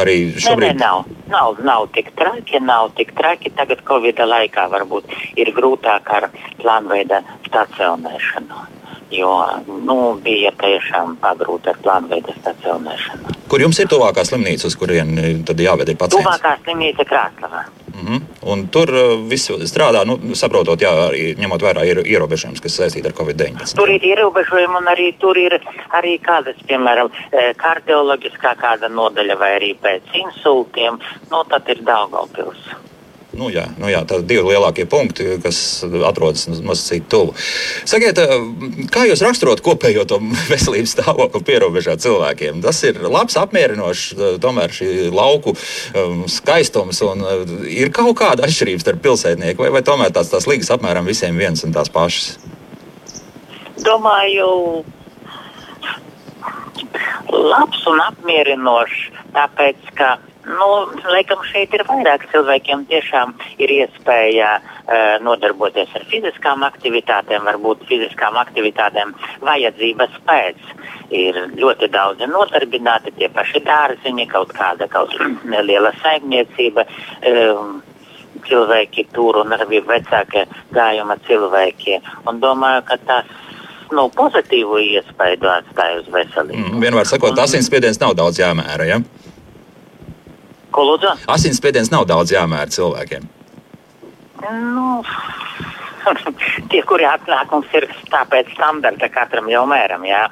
Arī šobrīd. Nē, nē, nav, nav, nav tik traki, nav tik traki. Tagad Covid laikā varbūt ir grūtāk ar plānveida stacionēšanu jo nu, bija tiešām pagrūta ar plānveida stacionēšanu. Kur jums ir tuvākā slimnīca, uz kurien tad jāved ir pacients? Tuvākā slimnīca Krāslavā. Mm -hmm. Un tur uh, viss strādā, nu, saprotot, jā, arī ņemot vērā ir ierobežojums, kas saistīti ar Covid-19. Tur ir ierobežojumi un arī tur ir arī kādas, piemēram, eh, kardioloģiskā kāda nodaļa vai arī pēc insultiem, nu, tad ir Daugavpils. Nu, jā, nu jā, tā ir divi lielākie punkti, kas atrodas nosacīti tuvu. Sakiet, kā jūs raksturot kopējo to veselības stāvokli pierobežā cilvēkiem? Tas ir labs, apmierinošs, tomēr šī lauku um, skaistums un uh, ir kaut kāda atšķirība starp pilsētnieku, vai, vai tomēr tās, tās līgas apmēram visiem viens un tās pašas? Domāju, labs un apmierinošs, tāpēc, ka Nu, laikam šeit ir vairāk cilvēkiem tiešām ir iespēja uh, nodarboties ar fiziskām aktivitātēm, varbūt fiziskām aktivitātēm vajadzības pēc. Ir ļoti daudzi nodarbināti, tie paši dārziņi, kaut kāda kaut neliela saimniecība. Um, cilvēki tur un arī vecākie gājuma cilvēki. Un domāju, ka tas nu, pozitīvu iespaidu atstāja uz veselību. Mm, vienmēr sakot, asinsspiediens nav daudz jāmēra. Ja? Ko lūdzu? Asinsspiediens nav daudz jāmēra cilvēkiem. Nu, tie, kuri atnāk, mums ir tāpēc standarta katram jau mēram, jā.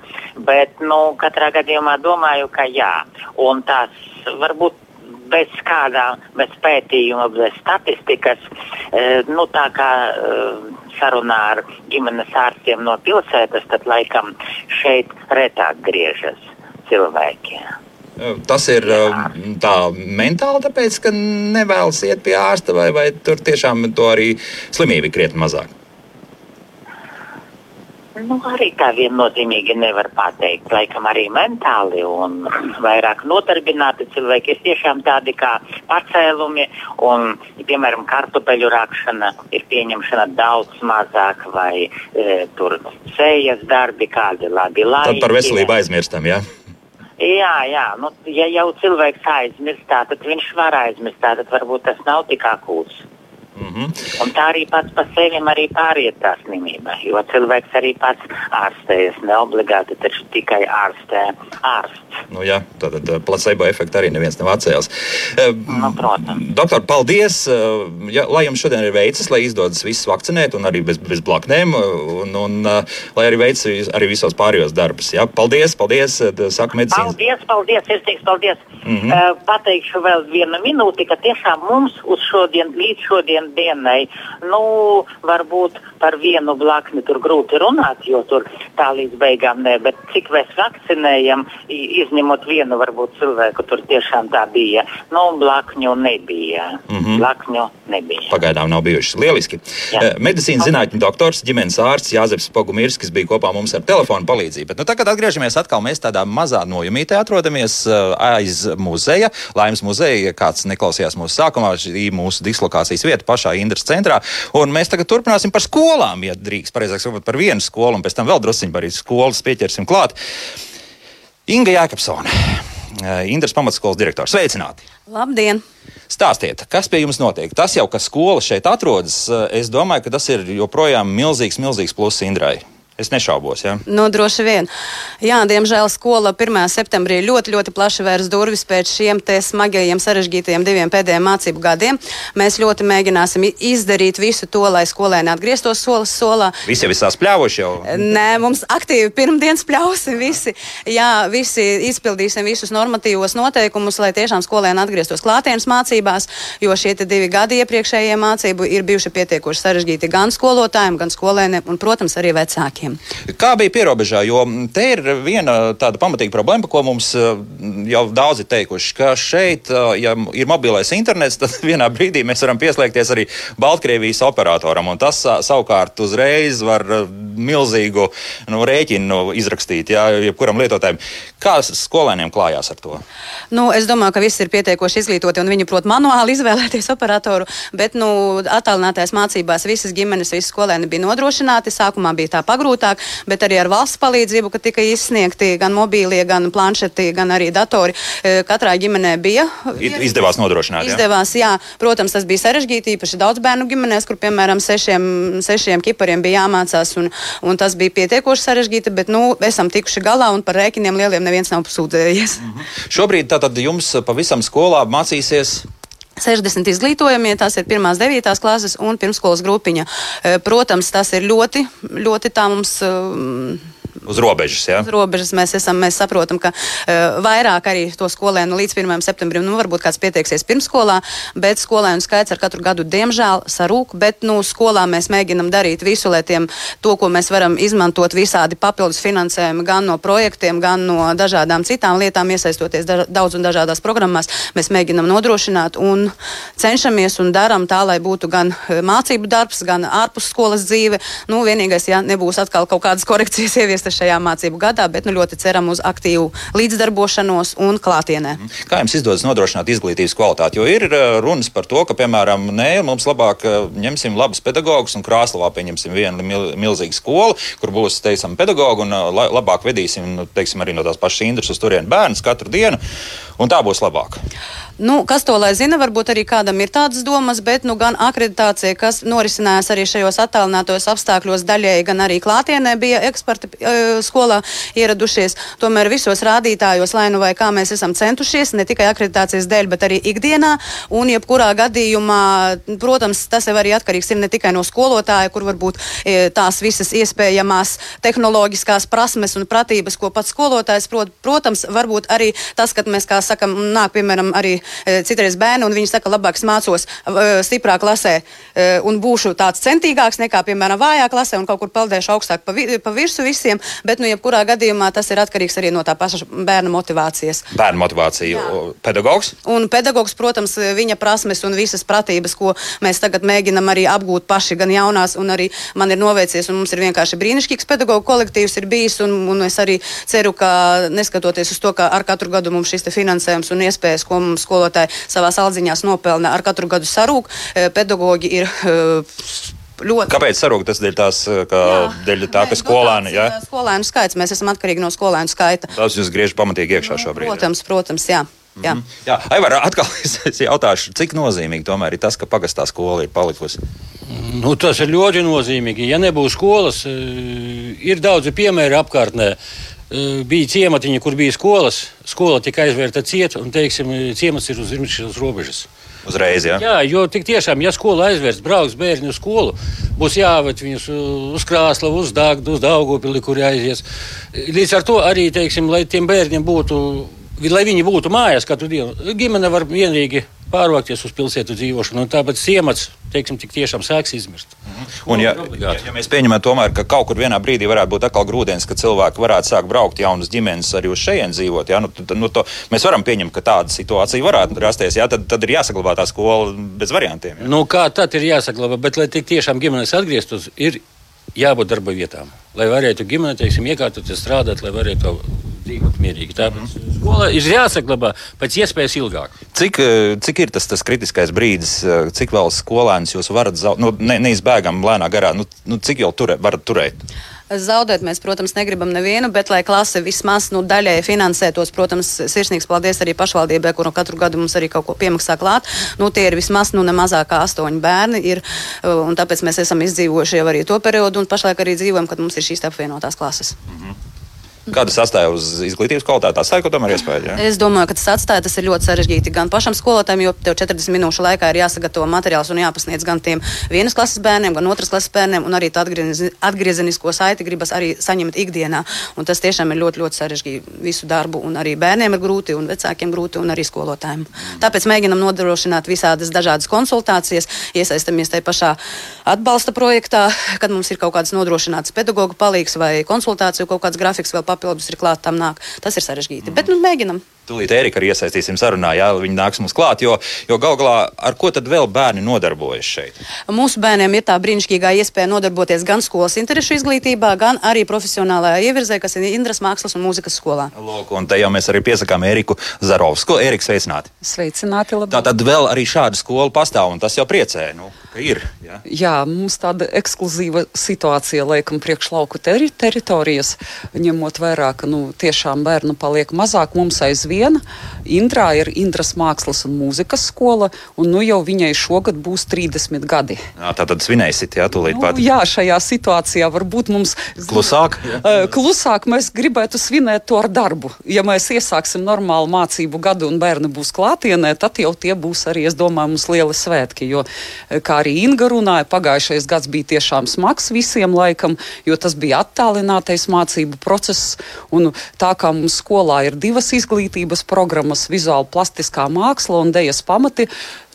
Bet, nu, katrā gadījumā domāju, ka jā. Un tas varbūt bez kādā, bez pētījuma, bez statistikas, e, nu, tā kā e, sarunā ar ģimenes ārstiem no pilsētas, tad laikam šeit retāk griežas cilvēki. Tas ir tā mentāli, tāpēc, ka nevēlas iet pie ārsta, vai, vai tur tiešām to arī slimība ir krietni mazāk. Nu, arī tā viennozīmīgi nevar pateikt. Laikam arī mentāli un vairāk nodarbināti cilvēki ir tiešām tādi kā pacēlumi. Un, piemēram, kartupeļu rakšana ir pieņemšana daudz mazāk vai e, tur sējas darbi, kādi labi laiki. Tad par veselību aizmirstam, jā? Ja? Jā, jā. Nu, ja jau cilvēks aizmirst, tad viņš var aizmirst. Tad varbūt tas nav tik akūts. Mm -hmm. Un tā arī pats par sevi arī pāriet tā slimība. Jo cilvēks arī pats ārstējas. Ne obligāti taču tikai ārstē ārsts. Nu, jā, tad, tad placebo efektu arī neviens nav atcēlis. Nu, protams. Doktor, paldies! Ja, lai jums šodien ir veicis, lai izdodas visus vakcinēt un arī bez, bez blaknēm, un, un lai arī veicis arī visos pārējos darbus. Ja? Paldies, paldies! Saka medicīnas. Paldies, paldies! Es teikšu paldies! Mm -hmm. pateikšu vēl vienu minūti, ka tiešām mums uz šodien, līdz šodien dienai, nu, varbūt par vienu blakni tur grūti runāt, jo tur tā līdz beigām ne, bet cik mēs vakcinējam, izņemot vienu varbūt cilvēku, tur tiešām tā bija. Nu, blakņu nebija. Mm -hmm. Blakņu nebija. Pagaidām nav bijušas. Lieliski. Jā. Eh, medicīnas zinātņu doktors, ģimenes ārsts Jāzeps Pogumirskis bija kopā mums ar telefonu palīdzību. Bet, nu, tagad atgriežamies atkal. Mēs tādā mazā nojumītē atrodamies eh, aiz muzeja, Laimas muzeja. Ja kāds neklausījās mūsu sākumā, šī mūsu dislokācijas vieta pašā Indras centrā. Un mēs tagad turpināsim par skolām, ja drīkst, pareizāk sakot, par vienu skolu, un pēc tam vēl drusciņi par skolas pieķersim klāt. Inga Jēkabsone, eh, Indras pamatskolas direktors. Sveicināti! Labdien! Stāstiet, kas pie jums notiek? Tas jau, ka skola šeit atrodas, eh, es domāju, ka tas ir joprojām milzīgs, milzīgs pluss Indrai. Es nešaubos. Ja? Nu, droši vien. Jā, diemžēl skola 1. septembrī ļoti, ļoti plaši vērs durvis pēc šiem smagajiem, sarežģītajiem diviem pēdējiem mācību gadiem. Mēs ļoti mēģināsim izdarīt visu to, lai skolēni atgrieztos solis solā. Visi jau esam spļāvuši jau? Nē, mums aktīvi pirmdienas spļausim visi. Jā, visi izpildīsim visus normatīvos noteikumus, lai tiešām skolēni atgrieztos klātienes mācībās, jo šie divi gadi iepriekšējie mācību ir bijuši pietiekoši sarežģīti gan skolotājiem, gan skolēniem un, protams, arī vecākiem gadiem. Kā bija pierobežā? Jo te ir viena tāda pamatīga problēma, ko mums eh, jau daudzi teikuši, ka šeit, eh, ja ir mobilais internets, tad vienā brīdī mēs varam pieslēgties arī Baltkrievijas operatoram, un tas savukārt uzreiz var eh, milzīgu nu, rēķinu izrakstīt ja, jebkuram lietotājam. Kā skolēniem klājās ar to? Nu, es domāju, ka visi ir pietiekoši izglītoti un viņi prot manuāli izvēlēties operatoru, bet nu, attālinātajās mācībās visas ģimenes, visi skolēni bija nodrošināti. Sākumā bija tā pagrūta grūtāk, bet arī ar valsts palīdzību, ka tika izsniegti gan mobīlie, gan planšeti, gan arī datori. E, katrā ģimenē bija. Izdevās nodrošināt. Izdevās, jā. jā. Protams, tas bija sarežģīti, īpaši daudz bērnu ģimenēs, kur, piemēram, sešiem, sešiem kipariem bija jāmācās, un, un tas bija pietiekoši sarežģīti, bet, nu, esam tikuši galā, un par rēķiniem lieliem neviens nav sūdzējies. Mm -hmm. Šobrīd tātad jums pavisam skolā mācīsies 60 izglītojamie, tās ir pirmās, devītās klases un pirmskolas grupiņa. Protams, tas ir ļoti, ļoti tā mums. Uz robežas, jā. Uz robežas mēs esam, mēs saprotam, ka uh, vairāk arī to skolēnu līdz 1. septembrim, nu, varbūt kāds pieteiksies pirmskolā, bet skolēnu skaits ar katru gadu, diemžēl, sarūk, bet, nu, skolā mēs mēģinam darīt visu, lai tiem to, ko mēs varam izmantot visādi papildus finansējumi gan no projektiem, gan no dažādām citām lietām, iesaistoties da daudz un dažādās programmās, mēs mēģinam nodrošināt un cenšamies un daram tā, lai būtu gan eh, mācību darbs, gan ārpus skolas dzīve. Nu, vienīgais, ja nebūs atkal kaut kādas korekcijas ievies iesaistas šajā mācību gadā, bet nu, ļoti ceram uz aktīvu līdzdarbošanos un klātienē. Kā jums izdodas nodrošināt izglītības kvalitāti? Jo ir uh, runas par to, ka, piemēram, nē, mums labāk uh, ņemsim labus pedagogus un Krāslavā pieņemsim vienu mil, milzīgu skolu, kur būs, teiksim, pedagogi un uh, labāk vedīsim, nu, teiksim, arī no tās pašas Indras uz turieni bērnus katru dienu, un tā būs labāk. Nu, kas to lai zina, varbūt arī kādam ir tādas domas, bet nu, gan akreditācija, kas norisinājās arī šajos attālinātos apstākļos, daļēji gan arī klātienē bija eksperti uh, skolā ieradušies. Tomēr visos rādītājos, lai nu vai kā mēs esam centušies, ne tikai akreditācijas dēļ, bet arī ikdienā. Un jebkurā gadījumā, protams, tas jau arī atkarīgs ir ne tikai no skolotāja, kur varbūt e, tās visas iespējamās tehnoloģiskās prasmes un pratības, ko pats skolotājs prot. Protams, varbūt arī tas, ka mēs, kā sakam, nāk, piemēram, arī Eh, citreiz bērni, un viņi saka, labāk mācos eh, stiprā klasē eh, un būšu tāds centīgāks nekā, piemēram, vājā klasē un kaut kur peldēšu augstāk pa, vi, pa virsmu visiem, bet, nu, jebkurā gadījumā tas ir atkarīgs arī no tā paša bērna motivācijas. Bērna motivācija, Jā. pedagogs? Un pedagogs, protams, viņa prasmes un visas pratības, ko mēs tagad mēģinam arī apgūt paši, gan jaunās, un arī man ir noveicies, un mums ir vienkārši brīnišķīgs pedagoģu kolektīvs ir bijis, un, un es arī ceru, ka neskatoties uz to, ka ar katru gadu mums šis finansējums un iespējas, ko mums skolotāji savā aldziņās nopelna ar katru gadu sarūk. Eh, pedagoģi ir eh, ļoti. Kāpēc sarūk tas dēļ, tās, ka, jā, dēļ tā, ka skolēni? Jā, eh, skolēnu skaits, mēs esam atkarīgi no skolēnu skaita. Tas jūs griež pamatīgi iekšā šobrīd. Protams, protams, jā. Jā, mm -hmm. jā. Aivar, atkal es jautāšu, cik nozīmīgi tomēr ir tas, ka pagastā skola ir palikusi? Nu, tas ir ļoti nozīmīgi. Ja nebūs skolas, ir daudzi piemēri apkārtnē. Eh, bija ciematiņi, kur bija skolas. Skola tika aizvērta ciet, un teiksim, ciemats ir uz Rimčijas robežas. Uzreiz, jā. jā, jo tik tiešām, ja skola aizvērs, brauks bērni uz skolu, būs jāved viņus uz Krāslavu, uz Dāngdu, uz Daugopili, kur aizies. Līdz ar to arī, teiksim, lai tiem bērniem būtu, lai viņi būtu mājās katru dienu, ģimene var vienīgi pārvākties uz pilsētu dzīvošanu. Tāpēc ciemats, teiksim, tiešām sāks izmirst. Mhm. Un, ja, ja, ja mēs pieņemam, tomēr, ka kaut kur vienā brīdī varētu būt atkal grūdienis, ka cilvēki varētu sākt braukt jaunas ģimenes arī uz šejienes dzīvot, ja, nu, tad, nu, to, mēs varam pieņemt, ka tāda situācija varētu rasties. Ja, tad, tad ir jāsaglabā tā skola bez variantiem. Ja. Nu, kā tad ir jāsaglabā, bet lai tik tiešām ģimenes atgrieztos, ir jābūt darba vietām. Lai varētu ģimene, teiksim, iekārtoties strādāt, lai varētu dzīvot mierīgi. Tāpēc skola ir jāsaglabā pēc iespējas ilgāk. Cik, eh, cik ir tas, tas kritiskais brīdis, eh, cik vēl skolēnus jūs varat zaudēt? Nu, ne, neizbēgam lēnā garā, nu, nu, cik jau turē, varat turēt? Zaudēt mēs, protams, negribam nevienu, bet lai klase vismaz nu, daļēji finansētos, protams, sirsnīgs paldies arī pašvaldībai, kuru katru gadu mums arī kaut ko piemaksā klāt. Nu, tie ir vismaz nu, ne mazāk kā astoņi bērni, ir, un tāpēc mēs esam izdzīvojuši jau arī to periodu, un pašlaik arī dzīvojam, kad mums ir šīs apvienotās klases. Mm -hmm. Kāda sastāja uz izglītības kvalitāti? Tā sāka tomēr iespēja. Ja? Es domāju, ka tas atstāja, tas ir ļoti sarežģīti gan pašam skolotājam, jo tev 40 minūšu laikā ir jāsagatavo materiāls un jāpasniedz gan tiem vienas klases bērniem, gan otras klases bērniem, un arī atgriezenisko saiti gribas arī saņemt ikdienā. Un tas tiešām ir ļoti, ļoti sarežģīti visu darbu, un arī bērniem ir grūti, un vecākiem grūti, un arī skolotājiem. Tāpēc mēģinam nodrošināt visādas dažādas konsultācijas, iesaistamies tajā pašā atbalsta projektā, kad mums ir kaut kāds nodrošināts pedagoģa palīgs vai konsultāciju kaut kāds grafiks vēl papildus ir klāt, tam nāk. Tas ir sarežģīti. Mm. Bet nu, mēģinam. Tūlīt Erika arī iesaistīsim sarunā, ja viņi nāks mums klāt, jo, jo gal galā ar ko tad vēl bērni nodarbojas šeit? Mūsu bērniem ir tā brīnišķīgā iespēja nodarboties gan skolas interešu izglītībā, gan arī profesionālajā ievirzē, kas ir Indras mākslas un mūzikas skolā. Lūk, un te jau mēs arī piesakām Eriku Zarovsku. Erika, sveicināti! Sveicināti, labi! Tā tad vēl arī šāda skola pastāv, un tas jau priecē. Nu. Ir, ja? Jā, mums tāda ekskluzīva situācija, laikam, priekšlauku teri teritorijas, ņemot vērā, ka nu, tiešām bērnu paliek mazāk. Mums aizvien Indrā ir Indras mākslas un mūzikas skola, un nu jau viņai šogad būs 30 gadi. Jā, tā tad svinēsit, jā, tūlīt nu, pat. Jā, šajā situācijā varbūt mums klusāk. Klusāk mēs gribētu svinēt to ar darbu. Ja mēs iesāksim normālu mācību gadu un bērni būs klātienē, tad jau tie būs arī, es domāju, mums lieli svētki. Jo, kā arī Inga runāja, pagājušais gads bija tiešām smags visiem laikam, jo tas bija attālinātais mācību process. Un tā kā mums skolā ir divas izglītības, izglītības programmas, vizuāla plastiskā māksla un dejas pamati.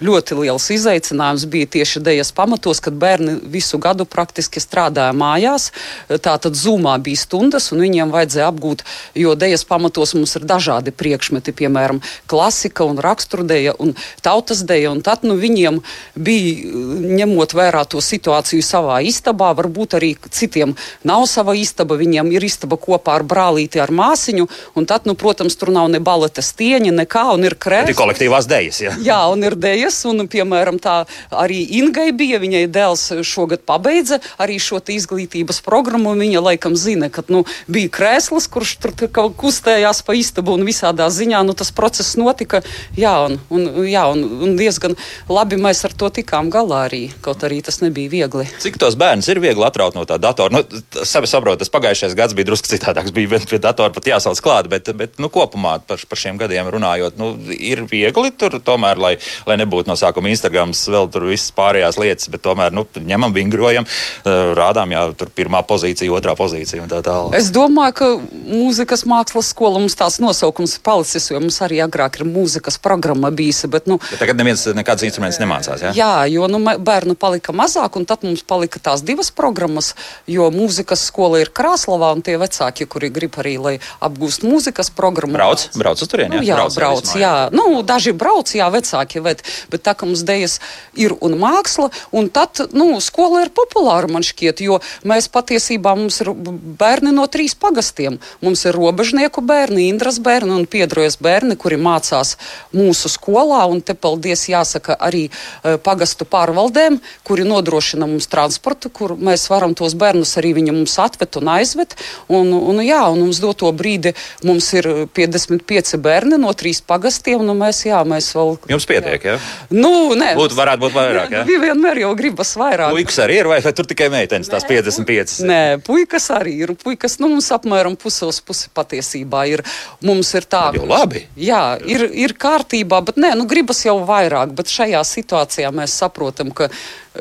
Ļoti liels izaicinājums bija tieši dejas pamatos, kad bērni visu gadu praktiski strādāja mājās. Tātad zūmā bija stundas, un viņiem vajadzēja apgūt, jo dejas pamatos mums ir dažādi priekšmeti, piemēram, klasika un raksturdeja un tautas deja. Un tad nu, viņiem bija, ņemot vērā to situāciju savā istabā, varbūt arī citiem nav sava istaba, viņiem ir istaba kopā ar brālīti, ar māsiņu, un tad, nu, protams, tur nav ne baleta stieņa, nekā, un ir krēsls. Ir kolektīvās dejas, jā. Jā, un ir dejas mājas, un, piemēram, tā arī Ingai bija, viņai dēls šogad pabeidza arī šo izglītības programmu, un viņa laikam zina, ka, nu, bija krēsls, kurš tur, kaut kustējās pa istabu un visādā ziņā, nu, tas process notika, jā, un, un, jā, un, un diezgan labi mēs ar to tikām galā arī, kaut arī tas nebija viegli. Cik tos bērnus ir viegli atraut no tā datora? Nu, Sabi saprot, tas pagājušais gads bija drusku citādāks, bija pie datora pat jāsauc klāt, bet, bet nu, kopumā par, par šiem gadiem runājot, nu, ir viegli tur tomēr, lai, lai nebūtu no sākuma Instagrams, vēl tur visas pārējās lietas, bet tomēr nu, ņemam, vingrojam, rādām, jā, tur pirmā pozīcija, otrā pozīcija un tā tālāk. Es domāju, ka mūzikas mākslas skola mums tās nosaukums ir palicis, jo mums arī agrāk ir mūzikas programma bijusi. Bet, nu, bet tagad neviens nekāds instruments nemācās. Jā, jā jo nu, bērnu palika mazāk, un tad mums palika tās divas programmas, jo mūzikas skola ir Krāslavā, un tie vecāki, kuri grib arī, lai apgūst mūzikas programmu. Brauc, brauc uz turieni. Jā, nu, jā brauc, brauc jā. Nu, daži brauc, jā, vecāki, bet, bet tā kā mums dēļas ir un māksla, un tad nu, skola ir populāra man šķiet, jo mēs patiesībā mums ir bērni no trīs pagastiem. Mums ir robežnieku bērni, Indras bērni un Piedrojas bērni, kuri mācās mūsu skolā, un te paldies jāsaka arī uh, pagastu pārvaldēm, kuri nodrošina mums transportu, kur mēs varam tos bērnus arī viņi mums atved un aizved. Un, un, jā, un mums doto brīdi mums ir 55 bērni no trīs pagastiem, un mēs, jā, mēs vēl. Jums pietiek, jā? Ja? Nu, nē, Būtu, varētu būt vairāk. Ja? Bija vienmēr jau gribas vairāk. Puikas arī ir, vai, vai tur tikai meitenes, tās 55? Nē, puikas arī ir. Puikas, nu, mums apmēram pusos pusi patiesībā ir. Mums ir tā, ka. labi. Jā, ir, ir kārtībā, bet nē, nu, gribas jau vairāk. Bet šajā situācijā mēs saprotam, ka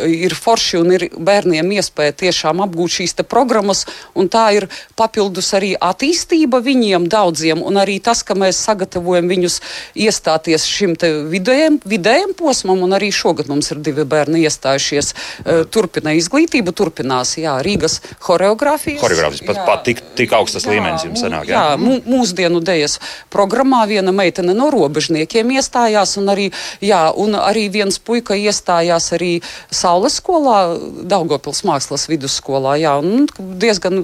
ir forši un ir bērniem iespēja tiešām apgūt šīs programmas. Tā ir papildus arī attīstība viņiem daudziem, un arī tas, ka mēs sagatavojam viņus iestāties šim vidējiem, vidējiem posmam, un arī šogad mums ir divi bērni iestājušies. Turpina izglītību, turpinās jā, Rīgas horeogrāfijas. Horeogrāfijas pat, pat tik, tik augstas jā, līmenis jums sanāk. Jā, jā mūsdienu dēļas programmā viena meitene no robežniekiem iestājās, un arī, jā, un arī viens puika iestājās arī Saules skolā, Daugopils mākslas vidusskolā, jā, un diezgan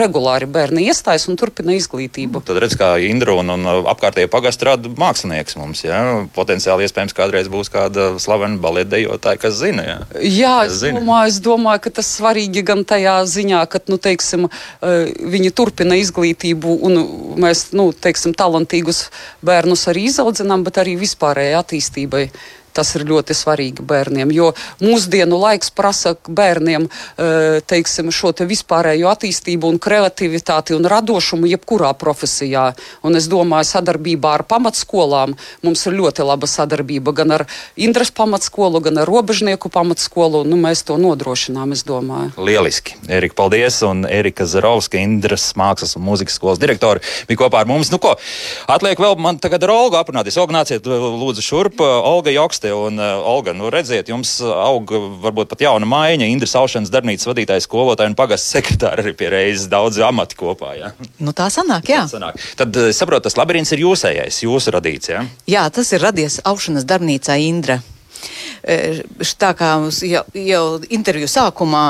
regulāri bērni iestājas un turpina izglītību. Tad redz, kā Indra un, un apkārtējie pagasti rada mākslinieks mums, jā, potenciāli iespējams kādreiz būs kāda slavena baletdejotāja, kas zina, jā. Jā, es domāju, es domāju, ka tas svarīgi gan tajā ziņā, ka, nu, teiksim, eh, viņi turpina izglītību un mēs, nu, teiksim, talantīgus bērnus arī izaudzinām, bet arī vispārējai attīstībai. Tas ir ļoti svarīgi bērniem, jo mūsdienu laiks prasa bērniem eh, teiksim, šo te vispārējo attīstību un kreativitāti un radošumu jebkurā profesijā. Un es domāju, sadarbībā ar pamatskolām mums ir ļoti laba sadarbība gan ar Indras pamatskolu, gan ar robežnieku pamatskolu. Nu, mēs to nodrošinām, es domāju. Lieliski. Erika, paldies. Un Erika Zarovska, Indras mākslas un mūzikas skolas direktori, bija kopā ar mums. Nu, ko, atliek vēl man tagad ar Olgu aprunāties. Olga, nāciet lūdzu šurp. Olga Joksta Augste un uh, Olga. Nu, redziet, jums aug varbūt pat jauna maiņa. Indras aušanas darbnīcas vadītājs, skolotāja un pagasts sekretāra arī pie reizes daudz amati kopā. Ja? Nu, tā sanāk, jā. Tā sanāk. Tad es saprotu, tas labirints ir jūsējais, jūsu radīts. Ja? Jā, tas ir radies aušanas darbnīcā Indra. Tā kā jau, jau interviju sākumā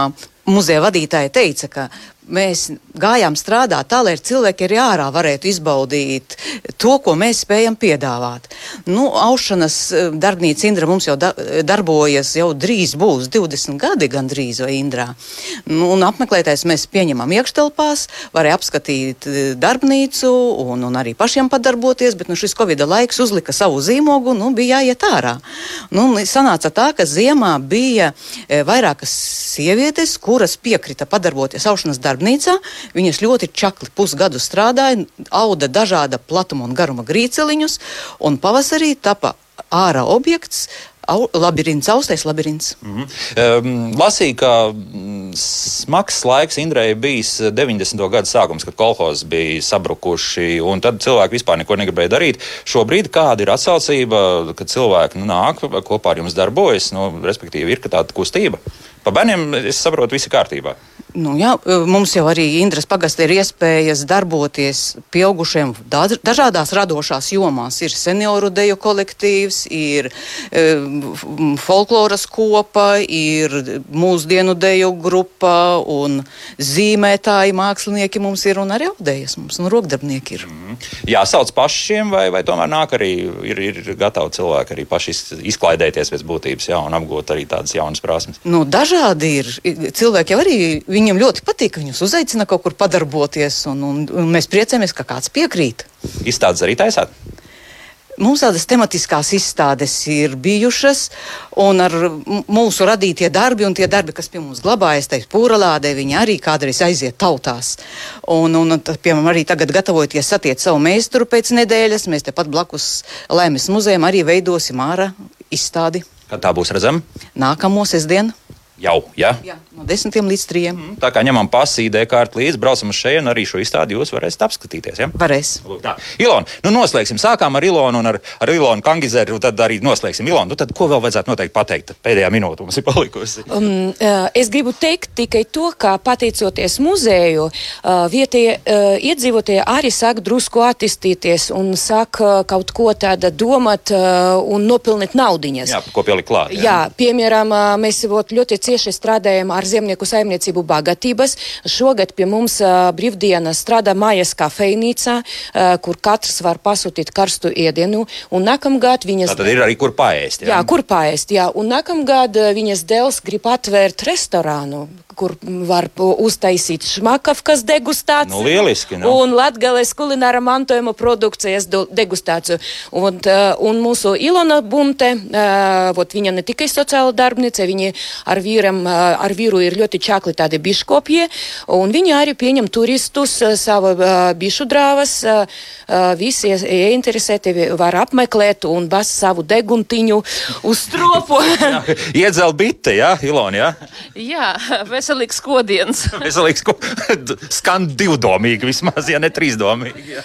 muzeja vadītāja teica, ka mēs gājām strādāt tā, lai cilvēki arī ārā varētu izbaudīt to, ko mēs spējam piedāvāt. Nu, aušanas eh, darbnīca Indra mums jau da darbojas, jau drīz būs 20 gadi gandrīz vai Indrā. Nu, un apmeklētājs mēs pieņemam iekštelpās, varēja apskatīt eh, darbnīcu un, un arī pašiem padarboties, bet nu, šis Covid laiks uzlika savu zīmogu, nu, bija jāiet ārā. Nu, sanāca tā, ka ziemā bija e, vairākas sievietes, kuras piekrita padarboties aušanas darbnīcā. Viņas ļoti čakli pusgadu strādāja, auda dažāda platuma un garuma grīceliņus, un pavasarī tapa ārā objekts labirints, austais labirints. Mm -hmm. um, lasīju, ka mm, smags laiks Indrei bijis 90. gada sākums, kad kolhozs bija sabrukuši, un tad cilvēki vispār neko negribēja darīt. Šobrīd kāda ir atsaucība, kad cilvēki nu, nāk kopā ar jums darbojas, nu, respektīvi ir tāda kustība? Pa bērniem es saprotu, viss ir kārtībā. Nu, jā, mums jau arī Indras pagastā ir iespējas darboties pieaugušiem dažādās radošās jomās. Ir senioru deju kolektīvs, ir e, folkloras kopa, ir mūsdienu deju grupa un zīmētāji, mākslinieki mums ir un arī audējas mums un rokdarbnieki ir. Mm. Jā, sauc pašiem vai, vai tomēr nāk arī ir, ir gatavi cilvēki arī paši izklaidēties pēc būtības jā, un apgūt arī tādas jaunas prasmes? Nu, dažādi ir. Cilvēki jau arī viņiem ļoti patīk, ka viņus uzaicina kaut kur padarboties, un, un, un mēs priecājamies, ka kāds piekrīt. Izstādes arī taisāt? Mums tādas tematiskās izstādes ir bijušas, un ar mūsu radītie darbi, un tie darbi, kas pie mums glabājas, tai pūralādē, viņi arī kādreiz aiziet tautās. Un, un piemēram, arī tagad gatavojoties satiekt savu meistaru pēc nedēļas, mēs tepat blakus Lēmes muzejam arī veidosim ārā izstādi. Kad tā būs redzama? Nākamo sestdienu. Jau, ja? Jā, no desmitiem līdz trijiem. Mm, tā kā ņemam pasu, ID kārtu līdzi, braucam uz šejienu, arī šo izstādi jūs varēsiet apskatīties. Ja? Varēs. Lūk, tā. Ilona, nu noslēgsim. Sākām ar Ilonu un ar, ar Ilonu Kangizeru, tad arī noslēgsim Ilonu. Nu, tad ko vēl vajadzētu noteikti pateikt? Pēdējā minūte mums ir palikusi. Um, es gribu teikt tikai to, ka pateicoties muzeju, vietējie iedzīvotie arī sāk drusku attīstīties un sāk kaut ko tādu domāt un nopelnīt naudiņas. Jā, ko pielikt klāt. Jā, jā piemēram, mēs ļoti cieši strādājam ar zemnieku saimniecību bagātības. Šogad pie mums brīvdienas strādā mājas kafejnīca, uh, kur katrs var pasūtīt karstu ēdienu. Un nākamgad viņas. Tad ir arī kur paēst. Jā, jā kur paēst. Jā. Un nākamgad viņas dēls grib atvērt restorānu, kur var uztaisīt šmakavkas degustāciju. Nu, lieliski. Nu. Un latgales kulināra mantojuma produkcijas degustāciju. Un, un mūsu Ilona Bunte, uh, viņa ne tikai sociāla darbniece, viņa ar, vīram, ar vīru ir ļoti čakli tādi biškopji, un viņi arī pieņem turistus savu bišu drāvas. Visi ieinteresēti var apmeklēt un bas savu deguntiņu uz stropu. Iedzel bite, jā, Ilona, jā? Jā, veselīgs kodiens. veselīgs ko... Skan divdomīgi vismaz, ja ne trīsdomīgi.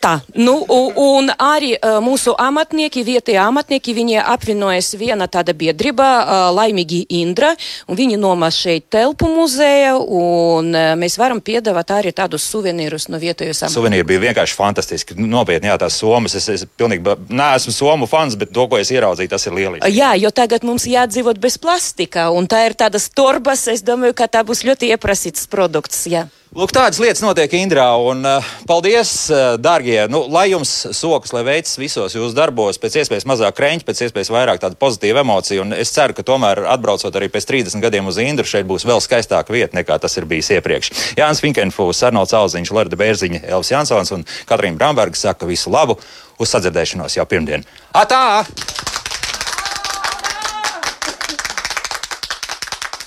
Tā, nu, un arī mūsu amatnieki, vietējie amatnieki, viņi apvienojas viena tāda biedrība, laimīgi Indra, un viņi nomā šeit telpu muzeja, un mēs varam piedāvāt arī tādus suvenīrus no vietējos amatniekiem. Suvenīri bija vienkārši fantastiski. Nopietni, jā, tās somas. Es, es pilnīgi neesmu somu fans, bet to, ko es ieraudzīju, tas ir lieliski. Jā, jo tagad mums jādzīvot bez plastika, un tā ir tādas torbas. Es domāju, ka tā būs ļoti ieprasīts produkts. Jā. Lūk, tādas lietas notiek Indrā. Un, uh, paldies, uh, dārgie! Nu, lai jums sokas, lai veicas visos jūsu darbos, pēc iespējas mazāk kreņķi, pēc iespējas vairāk tādu pozitīvu emociju. Un es ceru, ka tomēr atbraucot arī pēc 30 gadiem uz Indru, šeit būs vēl skaistāka vieta nekā tas ir bijis iepriekš. Jānis Finkenfūs, Arnolds Alziņš, Larda Bērziņa, Elvis Jansons un Katrīna Bramberga saka visu labu uz sadzirdēšanos jau pirmdien. Atā!